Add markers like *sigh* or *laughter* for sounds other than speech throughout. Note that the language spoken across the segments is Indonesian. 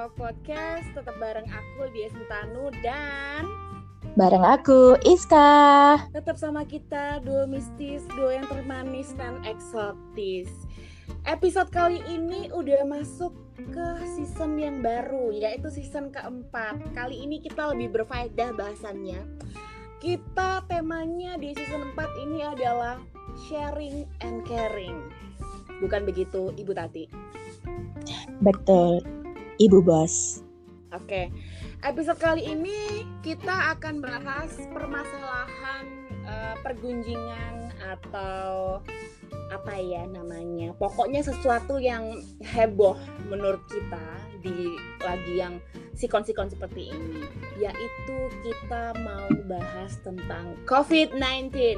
Talk Podcast Tetap bareng aku Dia Sentanu dan Bareng aku Iska. Tetap sama kita Duo mistis, duo yang termanis dan eksotis. Episode kali ini udah masuk ke season yang baru Yaitu season keempat. Kali ini kita lebih berfaedah bahasannya. Kita temanya di season 4 ini adalah Sharing and Caring. Bukan begitu Ibu Tati? Betul, Ibu Bos. Oke, episode kali ini kita akan bahas permasalahan uh, pergunjingan atau apa ya namanya. Pokoknya sesuatu yang heboh menurut kita di lagi yang sikon-sikon seperti ini, yaitu kita mau bahas tentang COVID-19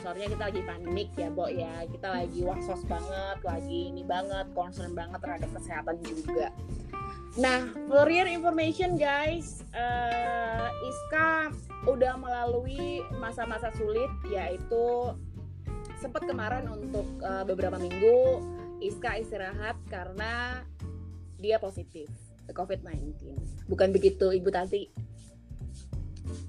soalnya kita lagi panik ya Bo ya. Kita lagi wasos banget lagi ini banget concern banget terhadap kesehatan juga. Nah your information guys uh, Iska udah melalui masa-masa sulit yaitu sempat kemarin untuk uh, beberapa minggu Iska istirahat karena dia positif COVID-19 bukan begitu Ibu Tanti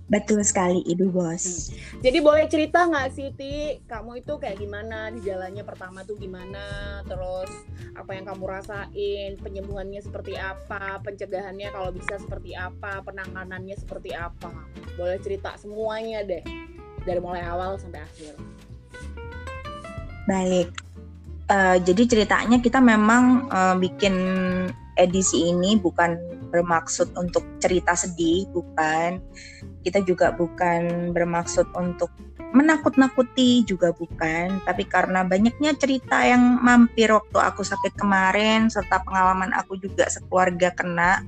Betul sekali Ibu Bos. Hmm. Jadi boleh cerita nggak sih Ti, kamu itu kayak gimana di jalannya pertama tuh gimana, terus apa yang kamu rasain, penyembuhannya seperti apa, pencegahannya kalau bisa seperti apa, penanganannya seperti apa. Boleh cerita semuanya deh dari mulai awal sampai akhir. Baik. Uh, jadi ceritanya kita memang uh, bikin edisi ini bukan bermaksud untuk cerita sedih, bukan kita juga bukan bermaksud untuk menakut-nakuti juga bukan, tapi karena banyaknya cerita yang mampir waktu aku sakit kemarin serta pengalaman aku juga sekeluarga kena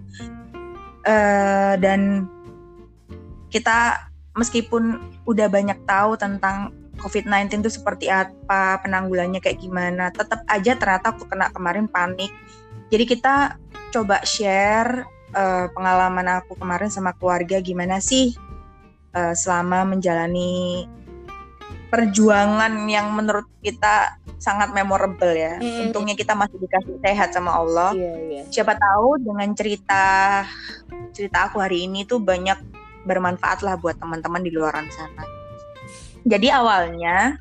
uh, dan kita meskipun udah banyak tahu tentang COVID-19 itu seperti apa, penanggulannya kayak gimana, tetap aja ternyata aku kena kemarin panik. Jadi kita coba share uh, pengalaman aku kemarin sama keluarga gimana sih uh, selama menjalani perjuangan yang menurut kita sangat memorable ya. Mm. Untungnya kita masih dikasih sehat sama Allah. Yeah, yeah. Siapa tahu dengan cerita cerita aku hari ini tuh banyak bermanfaat lah buat teman-teman di luar sana. Jadi awalnya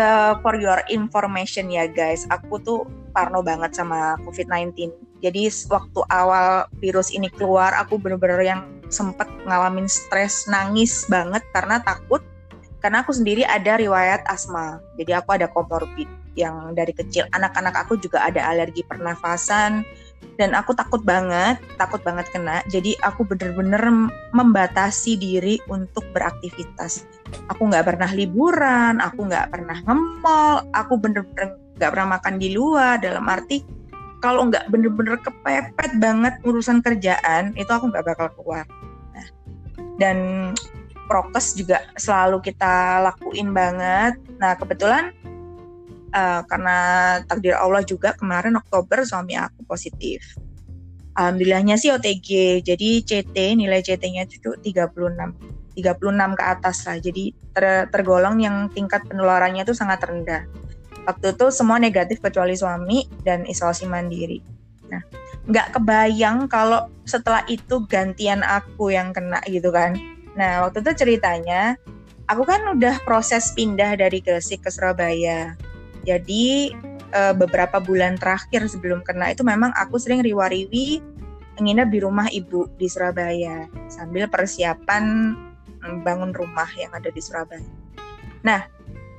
uh, for your information ya guys, aku tuh parno banget sama COVID-19. Jadi waktu awal virus ini keluar, aku bener-bener yang sempet ngalamin stres, nangis banget karena takut. Karena aku sendiri ada riwayat asma, jadi aku ada komorbid yang dari kecil. Anak-anak aku juga ada alergi pernafasan, dan aku takut banget, takut banget kena. Jadi aku bener-bener membatasi diri untuk beraktivitas. Aku nggak pernah liburan, aku nggak pernah nge-mall, aku bener-bener nggak pernah makan di luar dalam arti kalau nggak bener-bener kepepet banget urusan kerjaan itu aku nggak bakal keluar. Nah, dan prokes juga selalu kita lakuin banget. Nah kebetulan uh, karena takdir Allah juga kemarin Oktober suami aku positif. Alhamdulillahnya sih OTG jadi CT nilai CT-nya itu 36 36 ke atas lah. Jadi ter, tergolong yang tingkat penularannya itu sangat rendah waktu itu semua negatif kecuali suami dan isolasi mandiri. Nah, nggak kebayang kalau setelah itu gantian aku yang kena gitu kan. Nah, waktu itu ceritanya, aku kan udah proses pindah dari Gresik ke Surabaya. Jadi e, beberapa bulan terakhir sebelum kena itu memang aku sering riwariwi nginep di rumah ibu di Surabaya sambil persiapan mm, bangun rumah yang ada di Surabaya. Nah,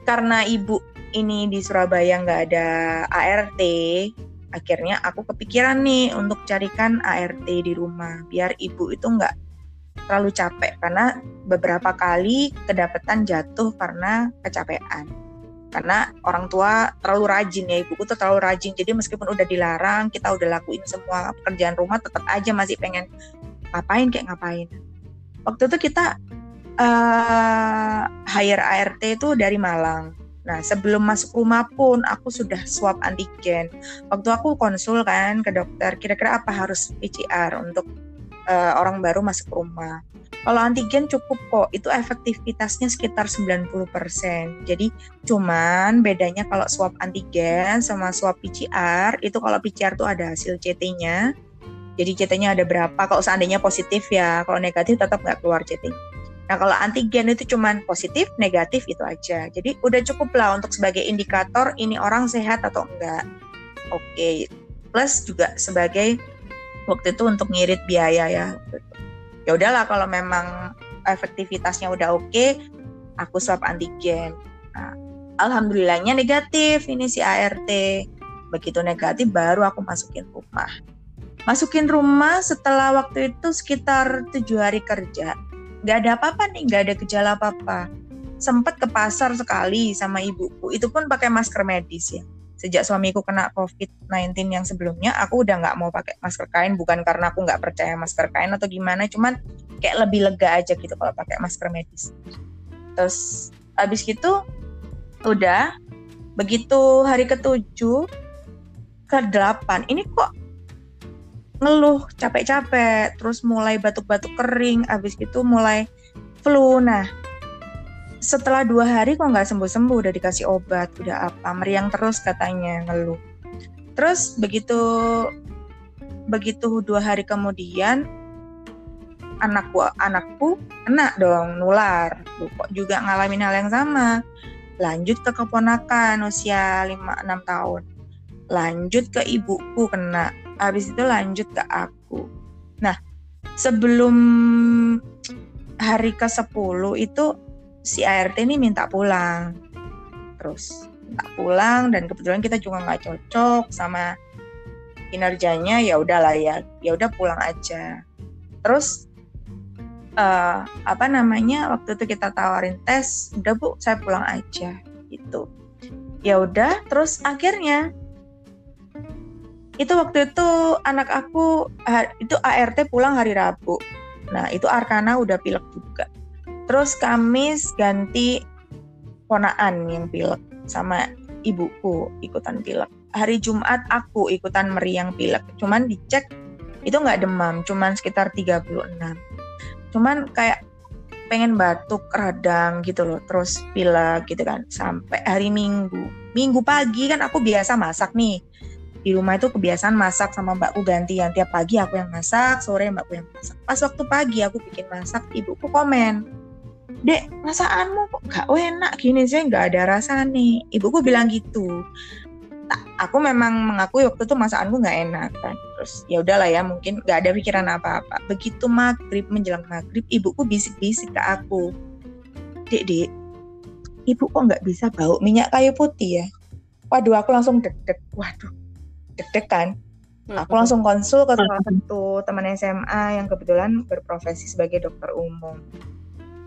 karena ibu ini di Surabaya nggak ada ART, akhirnya aku kepikiran nih untuk carikan ART di rumah biar ibu itu nggak terlalu capek karena beberapa kali kedapatan jatuh karena kecapean. Karena orang tua terlalu rajin ya ibuku tuh terlalu rajin jadi meskipun udah dilarang kita udah lakuin semua pekerjaan rumah tetap aja masih pengen ngapain kayak ngapain. Waktu itu kita uh, hire ART itu dari Malang Nah, sebelum masuk rumah pun aku sudah swab antigen. Waktu aku konsul kan ke dokter, kira-kira apa harus PCR untuk uh, orang baru masuk rumah. Kalau antigen cukup kok, itu efektivitasnya sekitar 90%. Jadi cuman bedanya kalau swab antigen sama swab PCR, itu kalau PCR tuh ada hasil CT-nya. Jadi CT-nya ada berapa? Kalau seandainya positif ya, kalau negatif tetap nggak keluar CT. Nah kalau antigen itu cuman positif, negatif itu aja. Jadi udah cukup lah untuk sebagai indikator ini orang sehat atau enggak. Oke. Plus juga sebagai waktu itu untuk ngirit biaya ya. Ya udahlah kalau memang efektivitasnya udah oke, aku swab antigen. Nah, alhamdulillahnya negatif ini si ART. Begitu negatif baru aku masukin rumah. Masukin rumah setelah waktu itu sekitar tujuh hari kerja nggak ada apa-apa nih nggak ada gejala apa-apa. Sempat ke sekali sama ibuku itu pun pakai masker medis ya. Sejak suamiku kena COVID-19 yang sebelumnya aku udah nggak mau pakai masker kain bukan karena aku nggak percaya masker kain atau gimana cuman kayak lebih lega aja gitu kalau pakai masker medis. Terus abis gitu udah begitu hari ketujuh ke delapan ini kok ngeluh capek-capek terus mulai batuk-batuk kering abis itu mulai flu. Nah setelah dua hari kok nggak sembuh-sembuh udah dikasih obat udah apa meriang terus katanya ngeluh. Terus begitu begitu dua hari kemudian anakku anakku kena dong nular. Kok juga ngalamin hal yang sama? Lanjut ke keponakan usia 5-6 tahun. Lanjut ke ibuku kena habis itu lanjut ke aku. Nah sebelum hari ke 10 itu si ART ini minta pulang. Terus minta pulang dan kebetulan kita juga nggak cocok sama kinerjanya ya udahlah ya ya udah pulang aja. Terus uh, apa namanya waktu itu kita tawarin tes udah bu saya pulang aja gitu. Ya udah terus akhirnya itu waktu itu anak aku itu ART pulang hari Rabu. Nah itu Arkana udah pilek juga. Terus Kamis ganti ponaan yang pilek sama ibuku ikutan pilek. Hari Jumat aku ikutan meriang pilek. Cuman dicek itu nggak demam cuman sekitar 36 cuman kayak pengen batuk radang gitu loh terus pilek gitu kan sampai hari Minggu. Minggu pagi kan aku biasa masak nih di rumah itu kebiasaan masak sama mbakku gantian. Tiap pagi aku yang masak sore mbakku yang masak. Pas waktu pagi aku bikin masak ibuku komen dek masakanmu kok gak enak gini sih? Nggak ada rasa nih. Ibuku bilang gitu. Aku memang mengakui waktu itu masakanku nggak enak kan. Terus ya udahlah ya mungkin nggak ada pikiran apa-apa. Begitu maghrib menjelang maghrib ibuku bisik-bisik ke aku. Dek dek ibu kok nggak bisa bau minyak kayu putih ya? Waduh aku langsung deg-deg. Waduh deg-degan. Aku langsung konsul ke salah satu teman SMA yang kebetulan berprofesi sebagai dokter umum.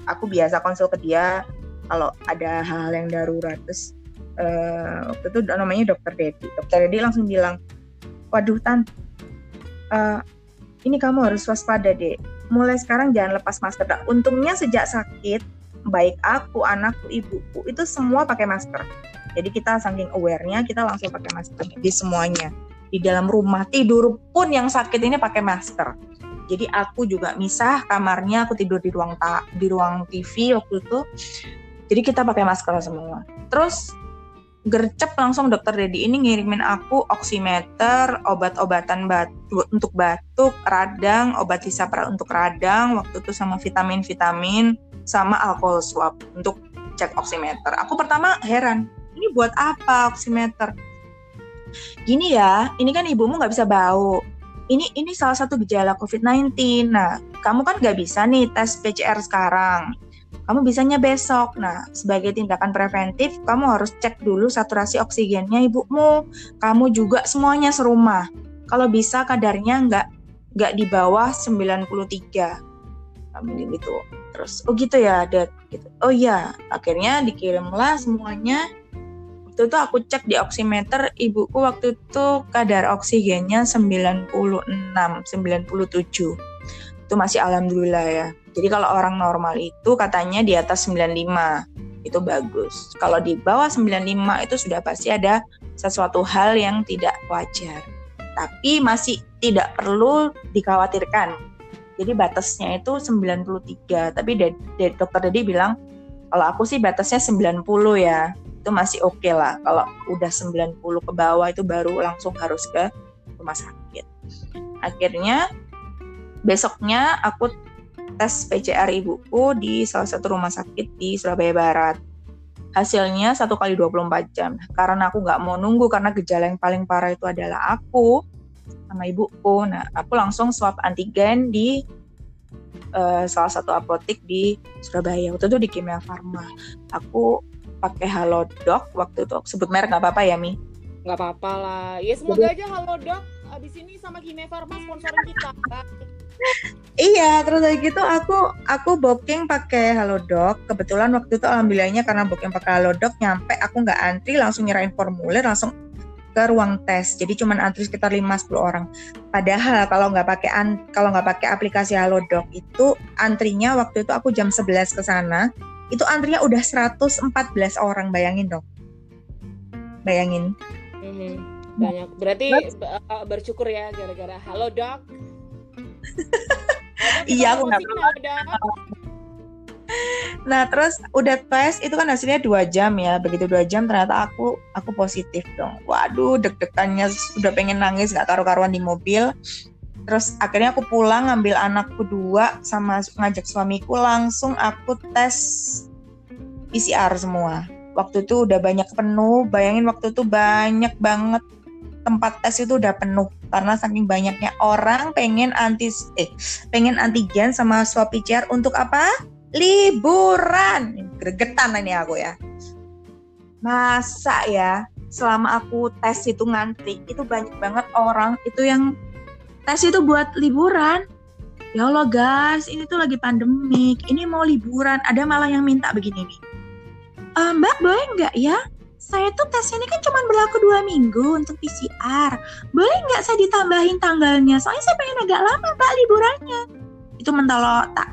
Aku biasa konsul ke dia kalau ada hal-hal yang darurat. Terus uh, waktu itu namanya dokter Dedi dokter Dedi langsung bilang waduh tan uh, ini kamu harus waspada deh mulai sekarang jangan lepas masker. Nah, untungnya sejak sakit baik aku anakku ibuku itu semua pakai masker jadi kita saking awarenya kita langsung pakai masker di semuanya. Di dalam rumah tidur pun yang sakit ini pakai masker. Jadi aku juga misah kamarnya, aku tidur di ruang ta di ruang TV waktu itu. Jadi kita pakai masker semua. Terus gercep langsung dokter Dedi ini ngirimin aku oximeter, obat-obatan batu untuk batuk, radang, obat hisapra untuk radang, waktu itu sama vitamin-vitamin, sama alkohol swab untuk cek oximeter. Aku pertama heran, ini buat apa oximeter? Gini ya ini kan ibumu nggak bisa bau. Ini ini salah satu gejala COVID-19 nah kamu kan nggak bisa nih tes PCR sekarang kamu bisanya besok. Nah, sebagai tindakan preventif, kamu harus cek dulu saturasi oksigennya ibumu. Kamu juga semuanya serumah. Kalau bisa kadarnya nggak nggak di bawah 93. Kamu gitu. Terus, oh gitu ya, Dad. Gitu. Oh iya, akhirnya dikirimlah semuanya waktu itu aku cek di oximeter ibuku waktu itu kadar oksigennya 96 97 itu masih alhamdulillah ya. Jadi kalau orang normal itu katanya di atas 95 itu bagus. Kalau di bawah 95 itu sudah pasti ada sesuatu hal yang tidak wajar. Tapi masih tidak perlu dikhawatirkan. Jadi batasnya itu 93 tapi dari, dokter tadi bilang kalau aku sih batasnya 90 ya. Itu masih oke okay lah. Kalau udah 90 ke bawah itu baru langsung harus ke rumah sakit. Akhirnya besoknya aku tes PCR ibuku di salah satu rumah sakit di Surabaya Barat. Hasilnya satu kali 24 jam. Karena aku nggak mau nunggu karena gejala yang paling parah itu adalah aku sama ibuku. Nah aku langsung swab antigen di uh, salah satu apotek di Surabaya. Waktu itu di Kimia Farma aku pakai Halodoc. Waktu itu sebut merek nggak apa-apa ya Mi? Nggak apa-apa lah. Ya semoga Jadi, aja Halodoc abis ini sama Kimia Farma sponsorin kita iya, terus kayak gitu aku aku booking pakai Halodoc. Kebetulan waktu itu alhamdulillahnya karena booking pakai Halodoc nyampe aku nggak antri langsung nyerahin formulir langsung ke ruang tes. Jadi cuma antri sekitar 5-10 orang. Padahal kalau nggak pakai kalau nggak pakai aplikasi Halodoc itu antrinya waktu itu aku jam 11 ke sana, itu antrinya udah 114 orang, bayangin dong. Bayangin. Hmm, banyak. Berarti uh, bersyukur ya gara-gara Halodoc *laughs* iya aku nggak Nah terus udah tes itu kan hasilnya dua jam ya begitu dua jam ternyata aku aku positif dong. Waduh deg-degannya sudah pengen nangis nggak karu-karuan di mobil. Terus akhirnya aku pulang ngambil anakku dua sama ngajak suamiku langsung aku tes PCR semua. Waktu itu udah banyak penuh, bayangin waktu itu banyak banget tempat tes itu udah penuh karena saking banyaknya orang pengen anti eh pengen antigen sama swab PCR untuk apa? Liburan. Gregetan ini aku ya. Masa ya selama aku tes itu ngantri itu banyak banget orang itu yang tes itu buat liburan. Ya Allah guys, ini tuh lagi pandemik, ini mau liburan, ada malah yang minta begini nih. E, Mbak boleh nggak ya saya tuh tes ini kan cuma berlaku dua minggu untuk PCR. Boleh nggak saya ditambahin tanggalnya? Soalnya saya pengen agak lama pak liburannya. Itu mental tak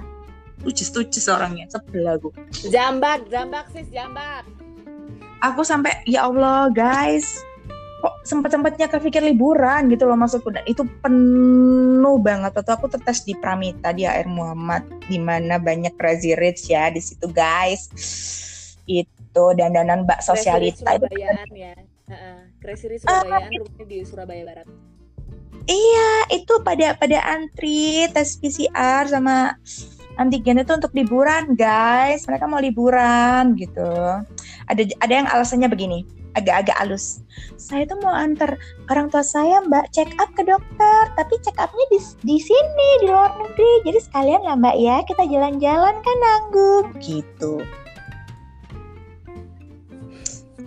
tucis-tucis orangnya, sebel aku. Jambak, jambak sis, jambak. Aku sampai, ya Allah guys, kok sempat-sempatnya kepikir liburan gitu loh maksudku dan itu penuh banget atau aku tertes di Pramita di AR Muhammad di mana banyak crazy rich ya di situ guys itu gitu dandanan mbak sosialita itu kan. ya. Crazy Rich Surabayaan uh, rumahnya di Surabaya Barat. Iya itu pada pada antri tes PCR sama antigen itu untuk liburan guys. Mereka mau liburan gitu. Ada ada yang alasannya begini agak-agak halus. Saya tuh mau antar orang tua saya mbak check up ke dokter tapi check upnya di, di sini di luar negeri. Jadi sekalian lah mbak ya kita jalan-jalan kan nanggung gitu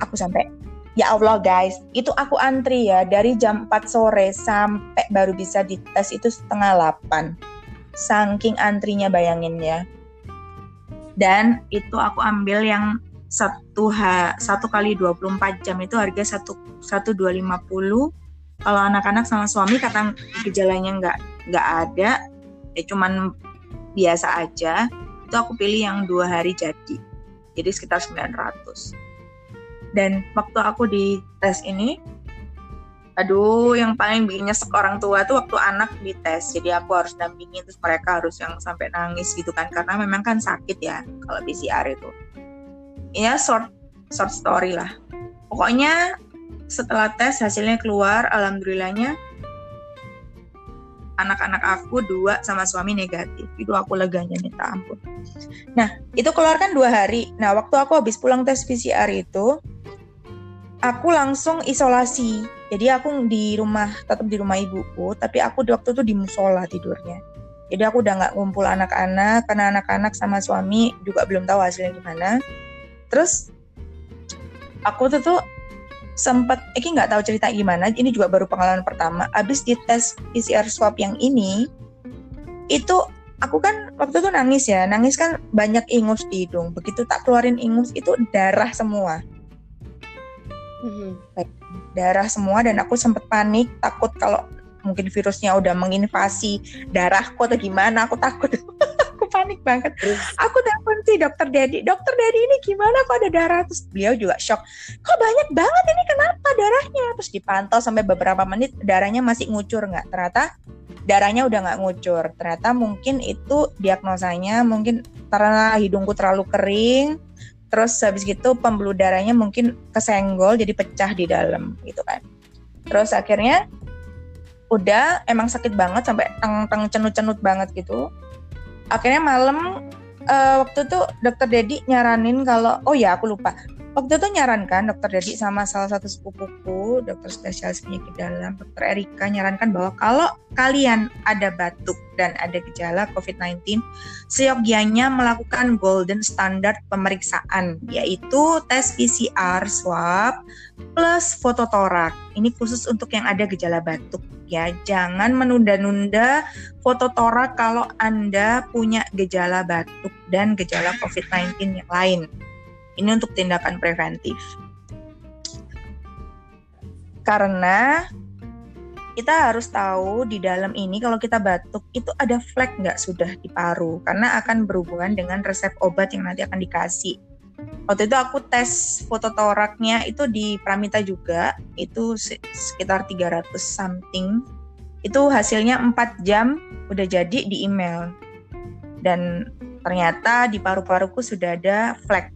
aku sampai ya Allah guys itu aku antri ya dari jam 4 sore sampai baru bisa dites itu setengah 8 saking antrinya bayangin ya. Dan itu aku ambil yang satu ha, satu kali 24 jam itu harga satu satu dua lima puluh. Kalau anak-anak sama suami kata gejalanya nggak nggak ada ya cuman biasa aja itu aku pilih yang dua hari jadi jadi sekitar 900 dan waktu aku di tes ini aduh yang paling bikin nyesek tua tuh waktu anak di tes. Jadi aku harus dampingin terus mereka harus yang sampai nangis gitu kan. Karena memang kan sakit ya kalau PCR itu. Ya short short story lah. Pokoknya setelah tes hasilnya keluar alhamdulillahnya anak-anak aku dua sama suami negatif itu aku leganya minta ampun nah itu keluar kan dua hari nah waktu aku habis pulang tes PCR itu aku langsung isolasi. Jadi aku di rumah, tetap di rumah ibuku, tapi aku di waktu itu di musola tidurnya. Jadi aku udah nggak ngumpul anak-anak, karena anak-anak sama suami juga belum tahu hasilnya gimana. Terus aku tuh tuh sempat, ini nggak tahu cerita gimana. Ini juga baru pengalaman pertama. Abis di tes PCR swab yang ini, itu aku kan waktu itu nangis ya, nangis kan banyak ingus di hidung. Begitu tak keluarin ingus itu darah semua mm-hmm. darah semua dan aku sempat panik takut kalau mungkin virusnya udah menginvasi darahku atau gimana aku takut aku *laughs* panik banget. Aku telepon si dokter Dedi dokter Dedi ini gimana? Kok ada darah? Terus beliau juga shock kok banyak banget ini? Kenapa darahnya? Terus dipantau sampai beberapa menit darahnya masih ngucur nggak? Ternyata darahnya udah nggak ngucur. Ternyata mungkin itu diagnosanya mungkin karena hidungku terlalu kering terus habis gitu pembuluh darahnya mungkin kesenggol jadi pecah di dalam gitu kan. Terus akhirnya udah emang sakit banget sampai teng teng cenut cenut banget gitu akhirnya malam uh, waktu itu dokter Dedi nyaranin kalau oh ya aku lupa waktu itu nyarankan dokter Dedi sama salah satu sepupuku dokter spesialis penyakit dalam dokter Erika nyarankan bahwa kalau kalian ada batuk dan ada gejala COVID-19 seyogianya melakukan golden standard pemeriksaan yaitu tes PCR swab plus foto torak ini khusus untuk yang ada gejala batuk ya. Jangan menunda-nunda foto torak kalau Anda punya gejala batuk dan gejala COVID-19 yang lain ini untuk tindakan preventif. Karena kita harus tahu di dalam ini kalau kita batuk itu ada flek nggak sudah di paru karena akan berhubungan dengan resep obat yang nanti akan dikasih. Waktu itu aku tes foto toraknya itu di Pramita juga itu sekitar 300 something. Itu hasilnya 4 jam udah jadi di email. Dan ternyata di paru-paruku sudah ada flek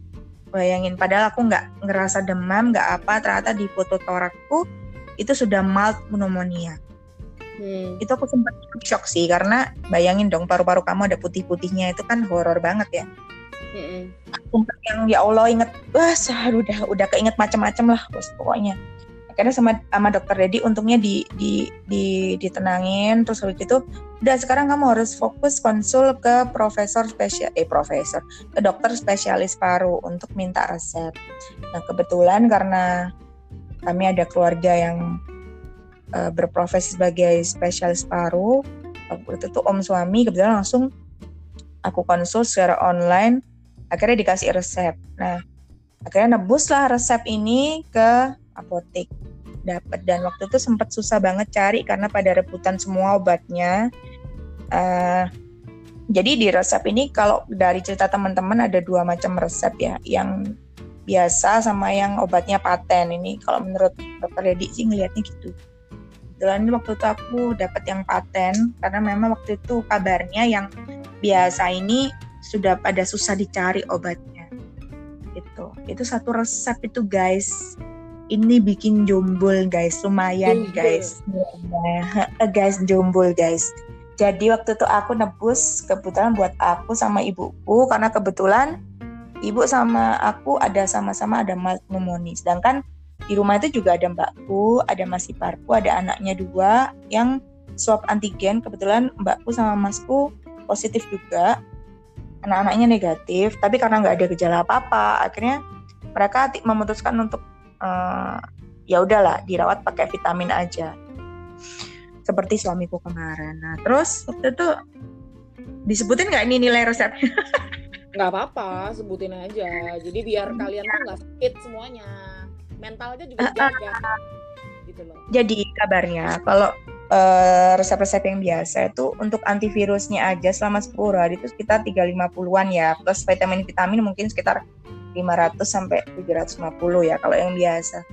Bayangin, padahal aku nggak ngerasa demam, nggak apa, ternyata di foto torakku itu sudah mild pneumonia. Hmm. Itu aku sempat shock sih, karena bayangin dong paru-paru kamu ada putih-putihnya itu kan horor banget ya. Hmm. yang ya Allah inget, wah udah udah keinget macam-macam lah, bos pokoknya akhirnya sama sama dokter Dedi untungnya di di di ditenangin terus habis itu udah sekarang kamu harus fokus konsul ke profesor spesial eh profesor ke dokter spesialis paru untuk minta resep. Nah kebetulan karena kami ada keluarga yang uh, berprofesi sebagai spesialis paru waktu itu om suami kebetulan langsung aku konsul secara online akhirnya dikasih resep. Nah akhirnya nebuslah resep ini ke apotek dapat dan waktu itu sempat susah banget cari karena pada rebutan semua obatnya. Uh, jadi di resep ini kalau dari cerita teman-teman ada dua macam resep ya. Yang biasa sama yang obatnya paten. Ini kalau menurut dokter Dedi sih ngelihatnya gitu. Kebetulan waktu itu aku dapat yang paten karena memang waktu itu kabarnya yang biasa ini sudah pada susah dicari obatnya. Itu itu satu resep itu guys ini bikin jombol guys. Lumayan guys. Guys jombol guys. Jadi waktu itu aku nebus kebetulan buat aku sama ibuku karena kebetulan ibu sama aku ada sama-sama ada pneumonia. Sedangkan di rumah itu juga ada mbakku ada mas iparku ada anaknya dua yang swab antigen. Kebetulan mbakku sama masku positif juga. Anak-anaknya negatif tapi karena nggak ada gejala apa-apa akhirnya mereka memutuskan untuk uh, ya udahlah dirawat pakai vitamin aja. Seperti suamiku kemarin. Nah terus waktu itu disebutin nggak ini nilai resepnya *laughs* nggak apa-apa sebutin aja. Jadi biar kalian tuh nggak sakit semuanya. Mentalnya juga jaga gitu loh. Jadi kabarnya kalau uh, resep-resep yang biasa itu untuk antivirusnya aja selama 10 hari itu sekitar 350-an ya plus vitamin-vitamin mungkin sekitar 500 sampai 750 ya kalau yang biasa.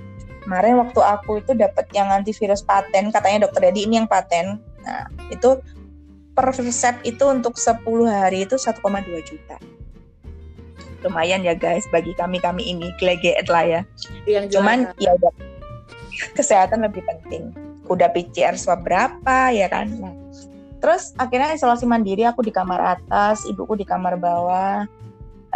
Kemarin waktu aku itu dapat yang antivirus paten, katanya dokter Dedi ini yang paten. Nah, itu per resep itu untuk 10 hari itu 1,2 juta. Lumayan ya guys bagi kami-kami ini kleget lah ya. Yang Cuman ya udah kesehatan lebih penting. Udah PCR swab berapa ya kan. Nah, terus akhirnya isolasi mandiri aku di kamar atas, ibuku di kamar bawah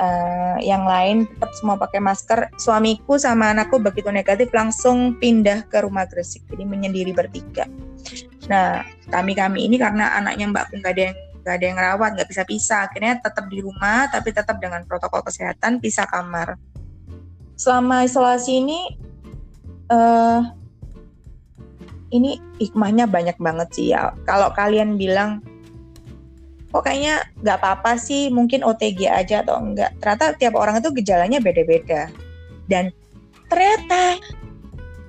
uh, yang lain tetap semua pakai masker. Suamiku sama anakku begitu negatif langsung pindah ke rumah Gresik, jadi menyendiri bertiga. Nah, kami kami ini karena anaknya Mbak nggak ada yang nggak ada yang rawat, nggak bisa pisah, akhirnya tetap di rumah, tapi tetap dengan protokol kesehatan pisah kamar. Selama isolasi ini, uh, ini hikmahnya banyak banget sih ya. Kalau kalian bilang kok kayaknya nggak apa-apa sih mungkin OTG aja atau enggak. Ternyata tiap orang itu gejalanya beda-beda. Dan ternyata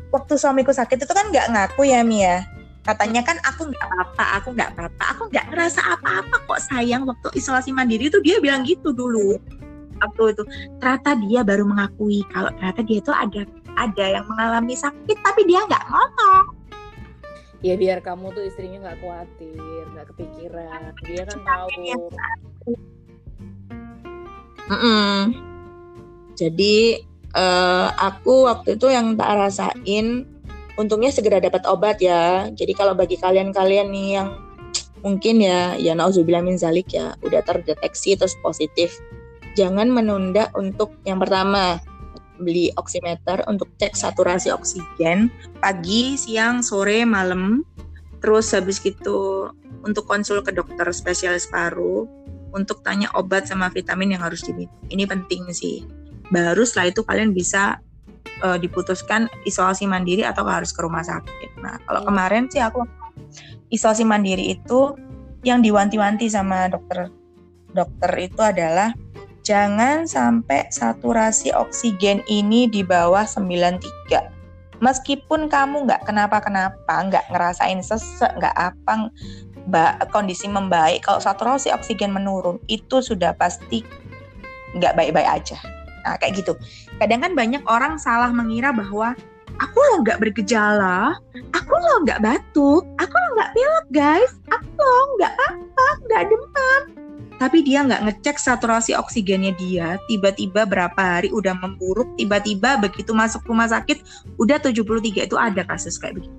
waktu suamiku sakit itu kan nggak ngaku ya Mia katanya kan aku nggak apa-apa aku nggak apa-apa. Aku nggak ngerasa apa-apa kok sayang. Waktu isolasi mandiri itu dia bilang gitu dulu. Waktu itu. Ternyata dia baru mengakui kalau ternyata dia itu ada ada yang mengalami sakit tapi dia nggak ngomong ya biar kamu tuh istrinya nggak khawatir nggak kepikiran dia kan tahu mm -mm. jadi uh, aku waktu itu yang tak rasain untungnya segera dapat obat ya. Jadi kalau bagi kalian-kalian nih yang mungkin ya ya nauzubillah min zalik ya udah terdeteksi terus positif. Jangan menunda untuk yang pertama beli oximeter untuk cek saturasi oksigen pagi, siang, sore, malam. Terus habis gitu untuk konsul ke dokter spesialis paru untuk tanya obat sama vitamin yang harus diminum. Ini penting sih. Baru setelah itu kalian bisa uh, diputuskan isolasi mandiri atau harus ke rumah sakit. Nah, kalau kemarin sih aku isolasi mandiri itu yang diwanti-wanti sama dokter dokter itu adalah jangan sampai saturasi oksigen ini di bawah 93. Meskipun kamu nggak kenapa-kenapa, nggak ngerasain sesek, nggak apa, kondisi membaik, kalau saturasi oksigen menurun, itu sudah pasti nggak baik-baik aja. Nah, kayak gitu. Kadang kan banyak orang salah mengira bahwa aku lo nggak bergejala, aku lo nggak batuk, aku lo nggak pilek guys, aku lo nggak apa, nggak demam. Tapi dia nggak ngecek saturasi oksigennya dia, tiba-tiba berapa hari udah memburuk, tiba-tiba begitu masuk rumah sakit udah 73 itu ada kasus kayak begitu.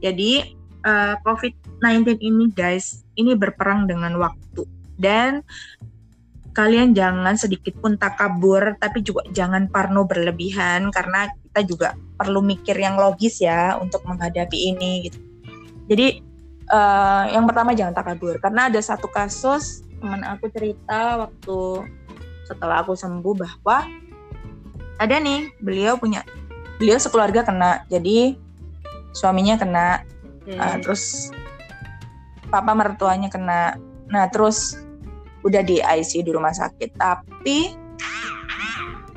Jadi uh, eh, COVID-19 ini guys, ini berperang dengan waktu dan kalian jangan sedikit pun takabur tapi juga jangan parno berlebihan karena kita juga perlu mikir yang logis ya untuk menghadapi ini gitu. Jadi uh, yang pertama jangan takabur. Karena ada satu kasus teman aku cerita waktu setelah aku sembuh bahwa ada nih beliau punya beliau sekeluarga kena. Jadi suaminya kena. Hmm. uh, terus papa mertuanya kena. Nah terus udah di ICU di rumah sakit. Tapi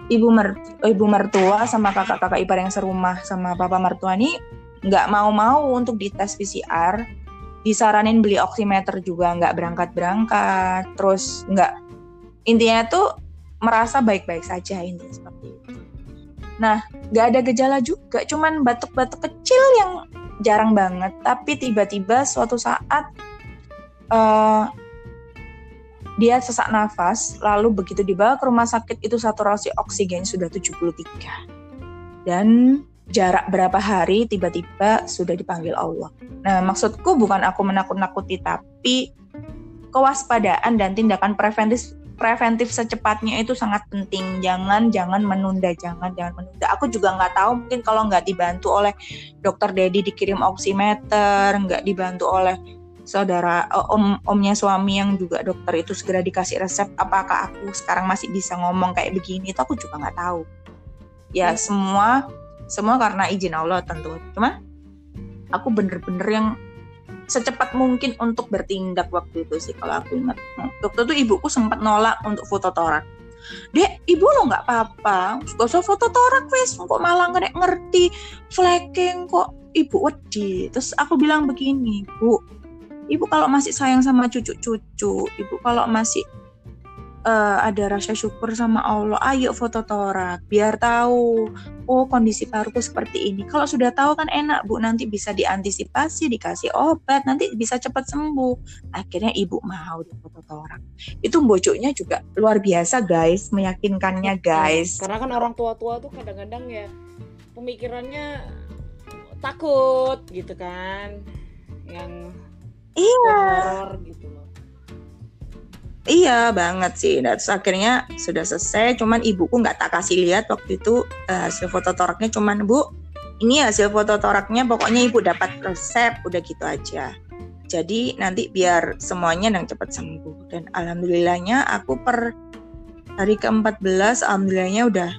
ibu mer ibu mertua sama kakak-kakak ipar yang serumah sama papa mertua ini nggak mau-mau untuk dites PCR disaranin beli oximeter juga nggak berangkat-berangkat. Terus nggak intinya tuh merasa baik-baik saja ini seperti itu. Nah nggak ada gejala juga cuman batuk-batuk kecil yang jarang banget. Tapi tiba-tiba suatu saat uh, dia sesak nafas, lalu begitu dibawa ke rumah sakit itu saturasi oksigen sudah 73. Dan jarak berapa hari tiba-tiba sudah dipanggil Allah. Nah, maksudku bukan aku menakut-nakuti tapi kewaspadaan dan tindakan preventif preventif secepatnya itu sangat penting. Jangan jangan menunda, jangan jangan menunda. Aku juga nggak tahu mungkin kalau nggak dibantu oleh dokter Dedi dikirim oximeter, nggak dibantu oleh saudara eh, om omnya suami yang juga dokter itu segera dikasih resep apakah aku sekarang masih bisa ngomong kayak begini itu aku juga nggak tahu ya hmm. semua semua karena izin Allah tentu. Cuma aku bener-bener yang secepat mungkin untuk bertindak waktu itu sih kalau aku ingat. Waktu itu ibuku sempat nolak untuk foto torak. Dek ibu lo nggak apa-apa? Gak usah foto torak wes. Kok malah nggak ngerti? Flaking kok. Ibu wedi. Terus aku bilang begini bu ibu kalau masih sayang sama cucu-cucu ibu kalau masih uh, ada rasa syukur sama Allah. Ayo foto torak biar tahu oh kondisi paruku seperti ini. Kalau sudah tahu kan enak bu. Nanti bisa diantisipasi dikasih obat nanti bisa cepat sembuh. Akhirnya ibu mau di foto torak. Itu bocoknya juga luar biasa guys. Meyakinkannya guys. Karena kan orang tua-tua tuh kadang-kadang ya pemikirannya takut gitu kan. Yang iya. gitu. loh Iya banget sih. Dan terus akhirnya sudah selesai. Cuman ibuku nggak tak kasih lihat waktu itu uh, hasil foto toraknya. Cuman bu, ini hasil foto toraknya. Pokoknya ibu dapat resep. Udah gitu aja. Jadi nanti biar semuanya yang cepat sembuh. Dan alhamdulillahnya aku per hari ke-14 alhamdulillahnya udah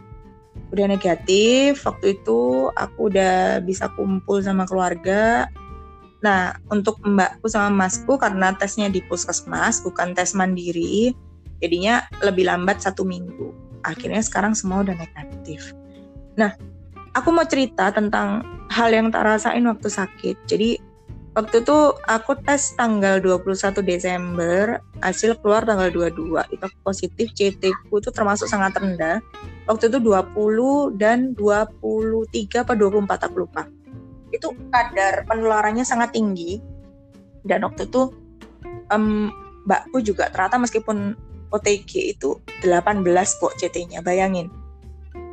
udah negatif. Waktu itu aku udah bisa kumpul sama keluarga Nah, untuk mbakku sama masku karena tesnya di puskesmas bukan tes mandiri, jadinya lebih lambat satu minggu. Akhirnya sekarang semua udah negatif. Nah, aku mau cerita tentang hal yang tak rasain waktu sakit. Jadi waktu itu aku tes tanggal 21 Desember, hasil keluar tanggal 22. Itu positif, CT ku itu termasuk sangat rendah. Waktu itu 20 dan 23 apa 24 aku lupa itu kadar penularannya sangat tinggi. Dan waktu itu um, mbakku juga ternyata meskipun OTG itu 18 kok CT-nya bayangin.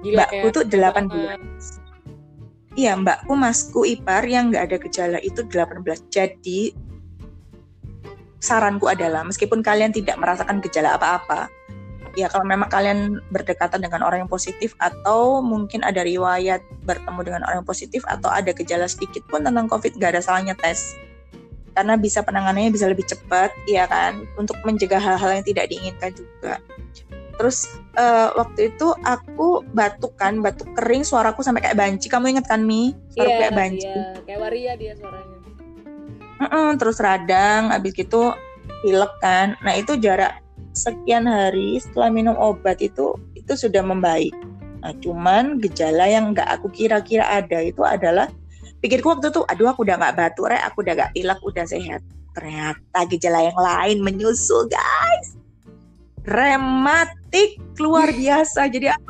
Gila, mbakku ya. tuh 18 iya mbakku masku ipar yang nggak ada gejala itu 18 jadi saranku adalah meskipun kalian tidak merasakan gejala apa-apa ya kalau memang kalian berdekatan dengan orang yang positif atau mungkin ada riwayat bertemu dengan orang yang positif atau ada gejala sedikit pun tentang COVID gak ada salahnya tes. Karena bisa penanganannya bisa lebih cepat ya kan? Untuk mencegah hal-hal yang tidak diinginkan juga. Terus uh, waktu itu aku batuk kan batuk kering suaraku sampai kayak banci. Kamu inget kan mi? Suara Iya, kayak banci. iya. kayak waria dia suaranya. Mm-mm, terus radang habis gitu pilek kan. Nah itu jarak sekian hari setelah minum obat itu itu sudah membaik. Nah cuman gejala yang nggak aku kira-kira ada itu adalah pikirku waktu itu aduh aku udah nggak batuk rek. Aku udah nggak pilek udah sehat. Ternyata gejala yang lain menyusul guys. Rematik luar biasa. Jadi aku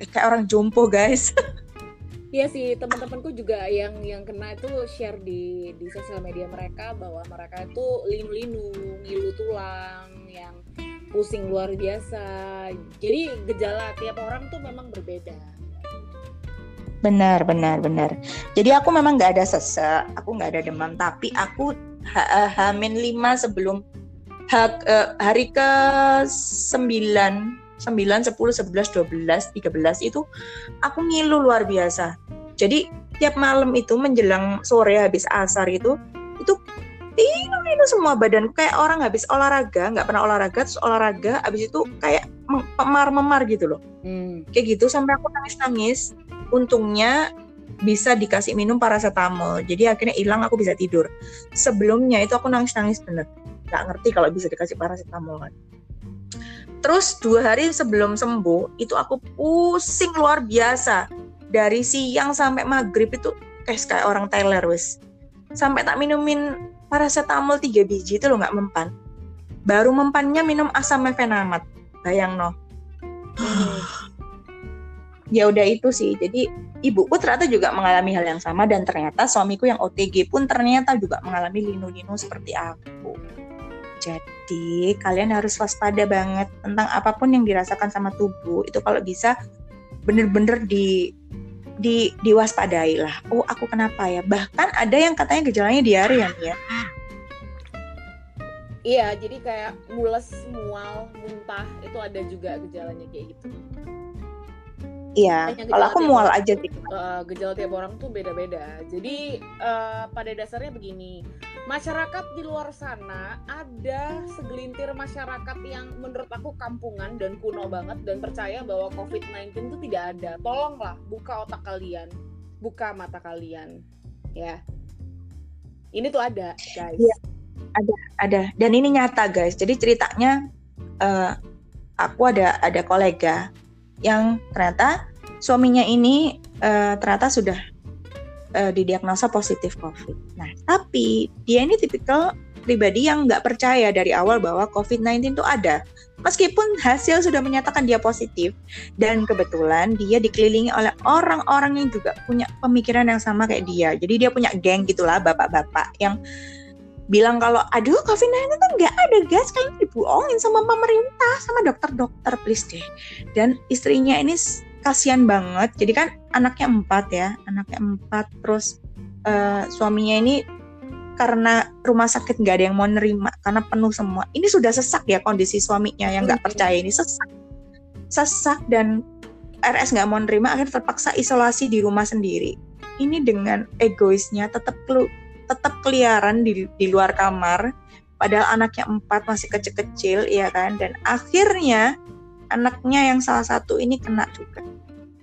eh, kayak orang jompo guys *laughs* Iya sih teman-temanku juga yang yang kena itu share di di sosial media mereka bahwa mereka itu linu-linu, ngilu tulang, yang pusing luar biasa. Jadi gejala tiap orang tuh memang berbeda. Benar, benar, benar. Jadi aku memang nggak ada sesek, aku nggak ada demam, tapi aku ha- hamin lima sebelum ha- hari ke 9, 9, 10, 11, 12, 13 itu aku ngilu luar biasa. Jadi tiap malam itu menjelang sore habis asar itu itu ngilu semua badan kayak orang habis olahraga nggak pernah olahraga terus olahraga habis itu kayak memar-memar gitu loh. Hmm. kayak gitu sampai aku nangis-nangis. Untungnya bisa dikasih minum paracetamol. Jadi akhirnya hilang aku bisa tidur. Sebelumnya itu aku nangis-nangis bener. Nggak ngerti kalau bisa dikasih paracetamol kan terus dua hari sebelum sembuh itu aku pusing luar biasa. Dari siang sampai maghrib itu kayak kayak orang teler wes sampai tak minumin paracetamol tiga biji itu loh nggak mempan. Baru mempannya minum asam mefenamat bayang no *sighs* ya udah itu sih jadi ibuku ternyata juga mengalami hal yang sama dan ternyata suamiku yang OTG pun ternyata juga mengalami linu-linu seperti aku jadi kalian harus waspada banget tentang apa pun yang dirasakan sama tubuh. Itu kalau bisa bener-bener di di diwaspadai lah. Oh aku kenapa ya? Bahkan ada yang katanya gejalanya diare ya Iya, jadi kayak mules, mual, muntah itu ada juga gejalanya kayak gitu. Iya kalau aku mual orang. aja sih Eh, gejala tiap orang tuh beda-beda. Jadi eh, pada dasarnya begini, masyarakat di luar sana ada segelintir masyarakat yang menurut aku kampungan dan kuno banget dan percaya bahwa COVID-19 itu tidak ada. Tolonglah buka otak kalian, buka mata kalian, ya. Ini tuh ada, guys. Iya. ada dan ini nyata guys jadi ceritanya eh, aku ada ada kolega yang ternyata suaminya ini eh, ternyata sudah eh, didiagnosa positif COVID. Nah tapi dia ini tipikal pribadi yang nggak percaya dari awal bahwa COVID-19 itu ada. Meskipun hasil sudah menyatakan dia positif dan kebetulan dia dikelilingi oleh orang-orang yang juga punya pemikiran yang sama kayak dia. Jadi dia punya geng gitulah bapak-bapak yang bilang kalau aduh COVID-19 itu nggak ada guys. Kalian dibohongin sama pemerintah sama dokter-dokter please deh. Dan istrinya ini kasihan banget. Jadi kan anaknya empat ya anaknya empat. Terus eh, suaminya ini karena rumah sakit nggak ada yang mau nerima karena penuh semua. Ini sudah sesak ya kondisi suaminya yang nggak percaya ini sesak. Sesak dan RS nggak mau nerima akhirnya terpaksa isolasi di rumah sendiri. Ini dengan egoisnya tetap tetap keliaran di, di luar kamar padahal anaknya empat masih kecil-kecil ya kan? Dan akhirnya anaknya yang salah satu ini kena juga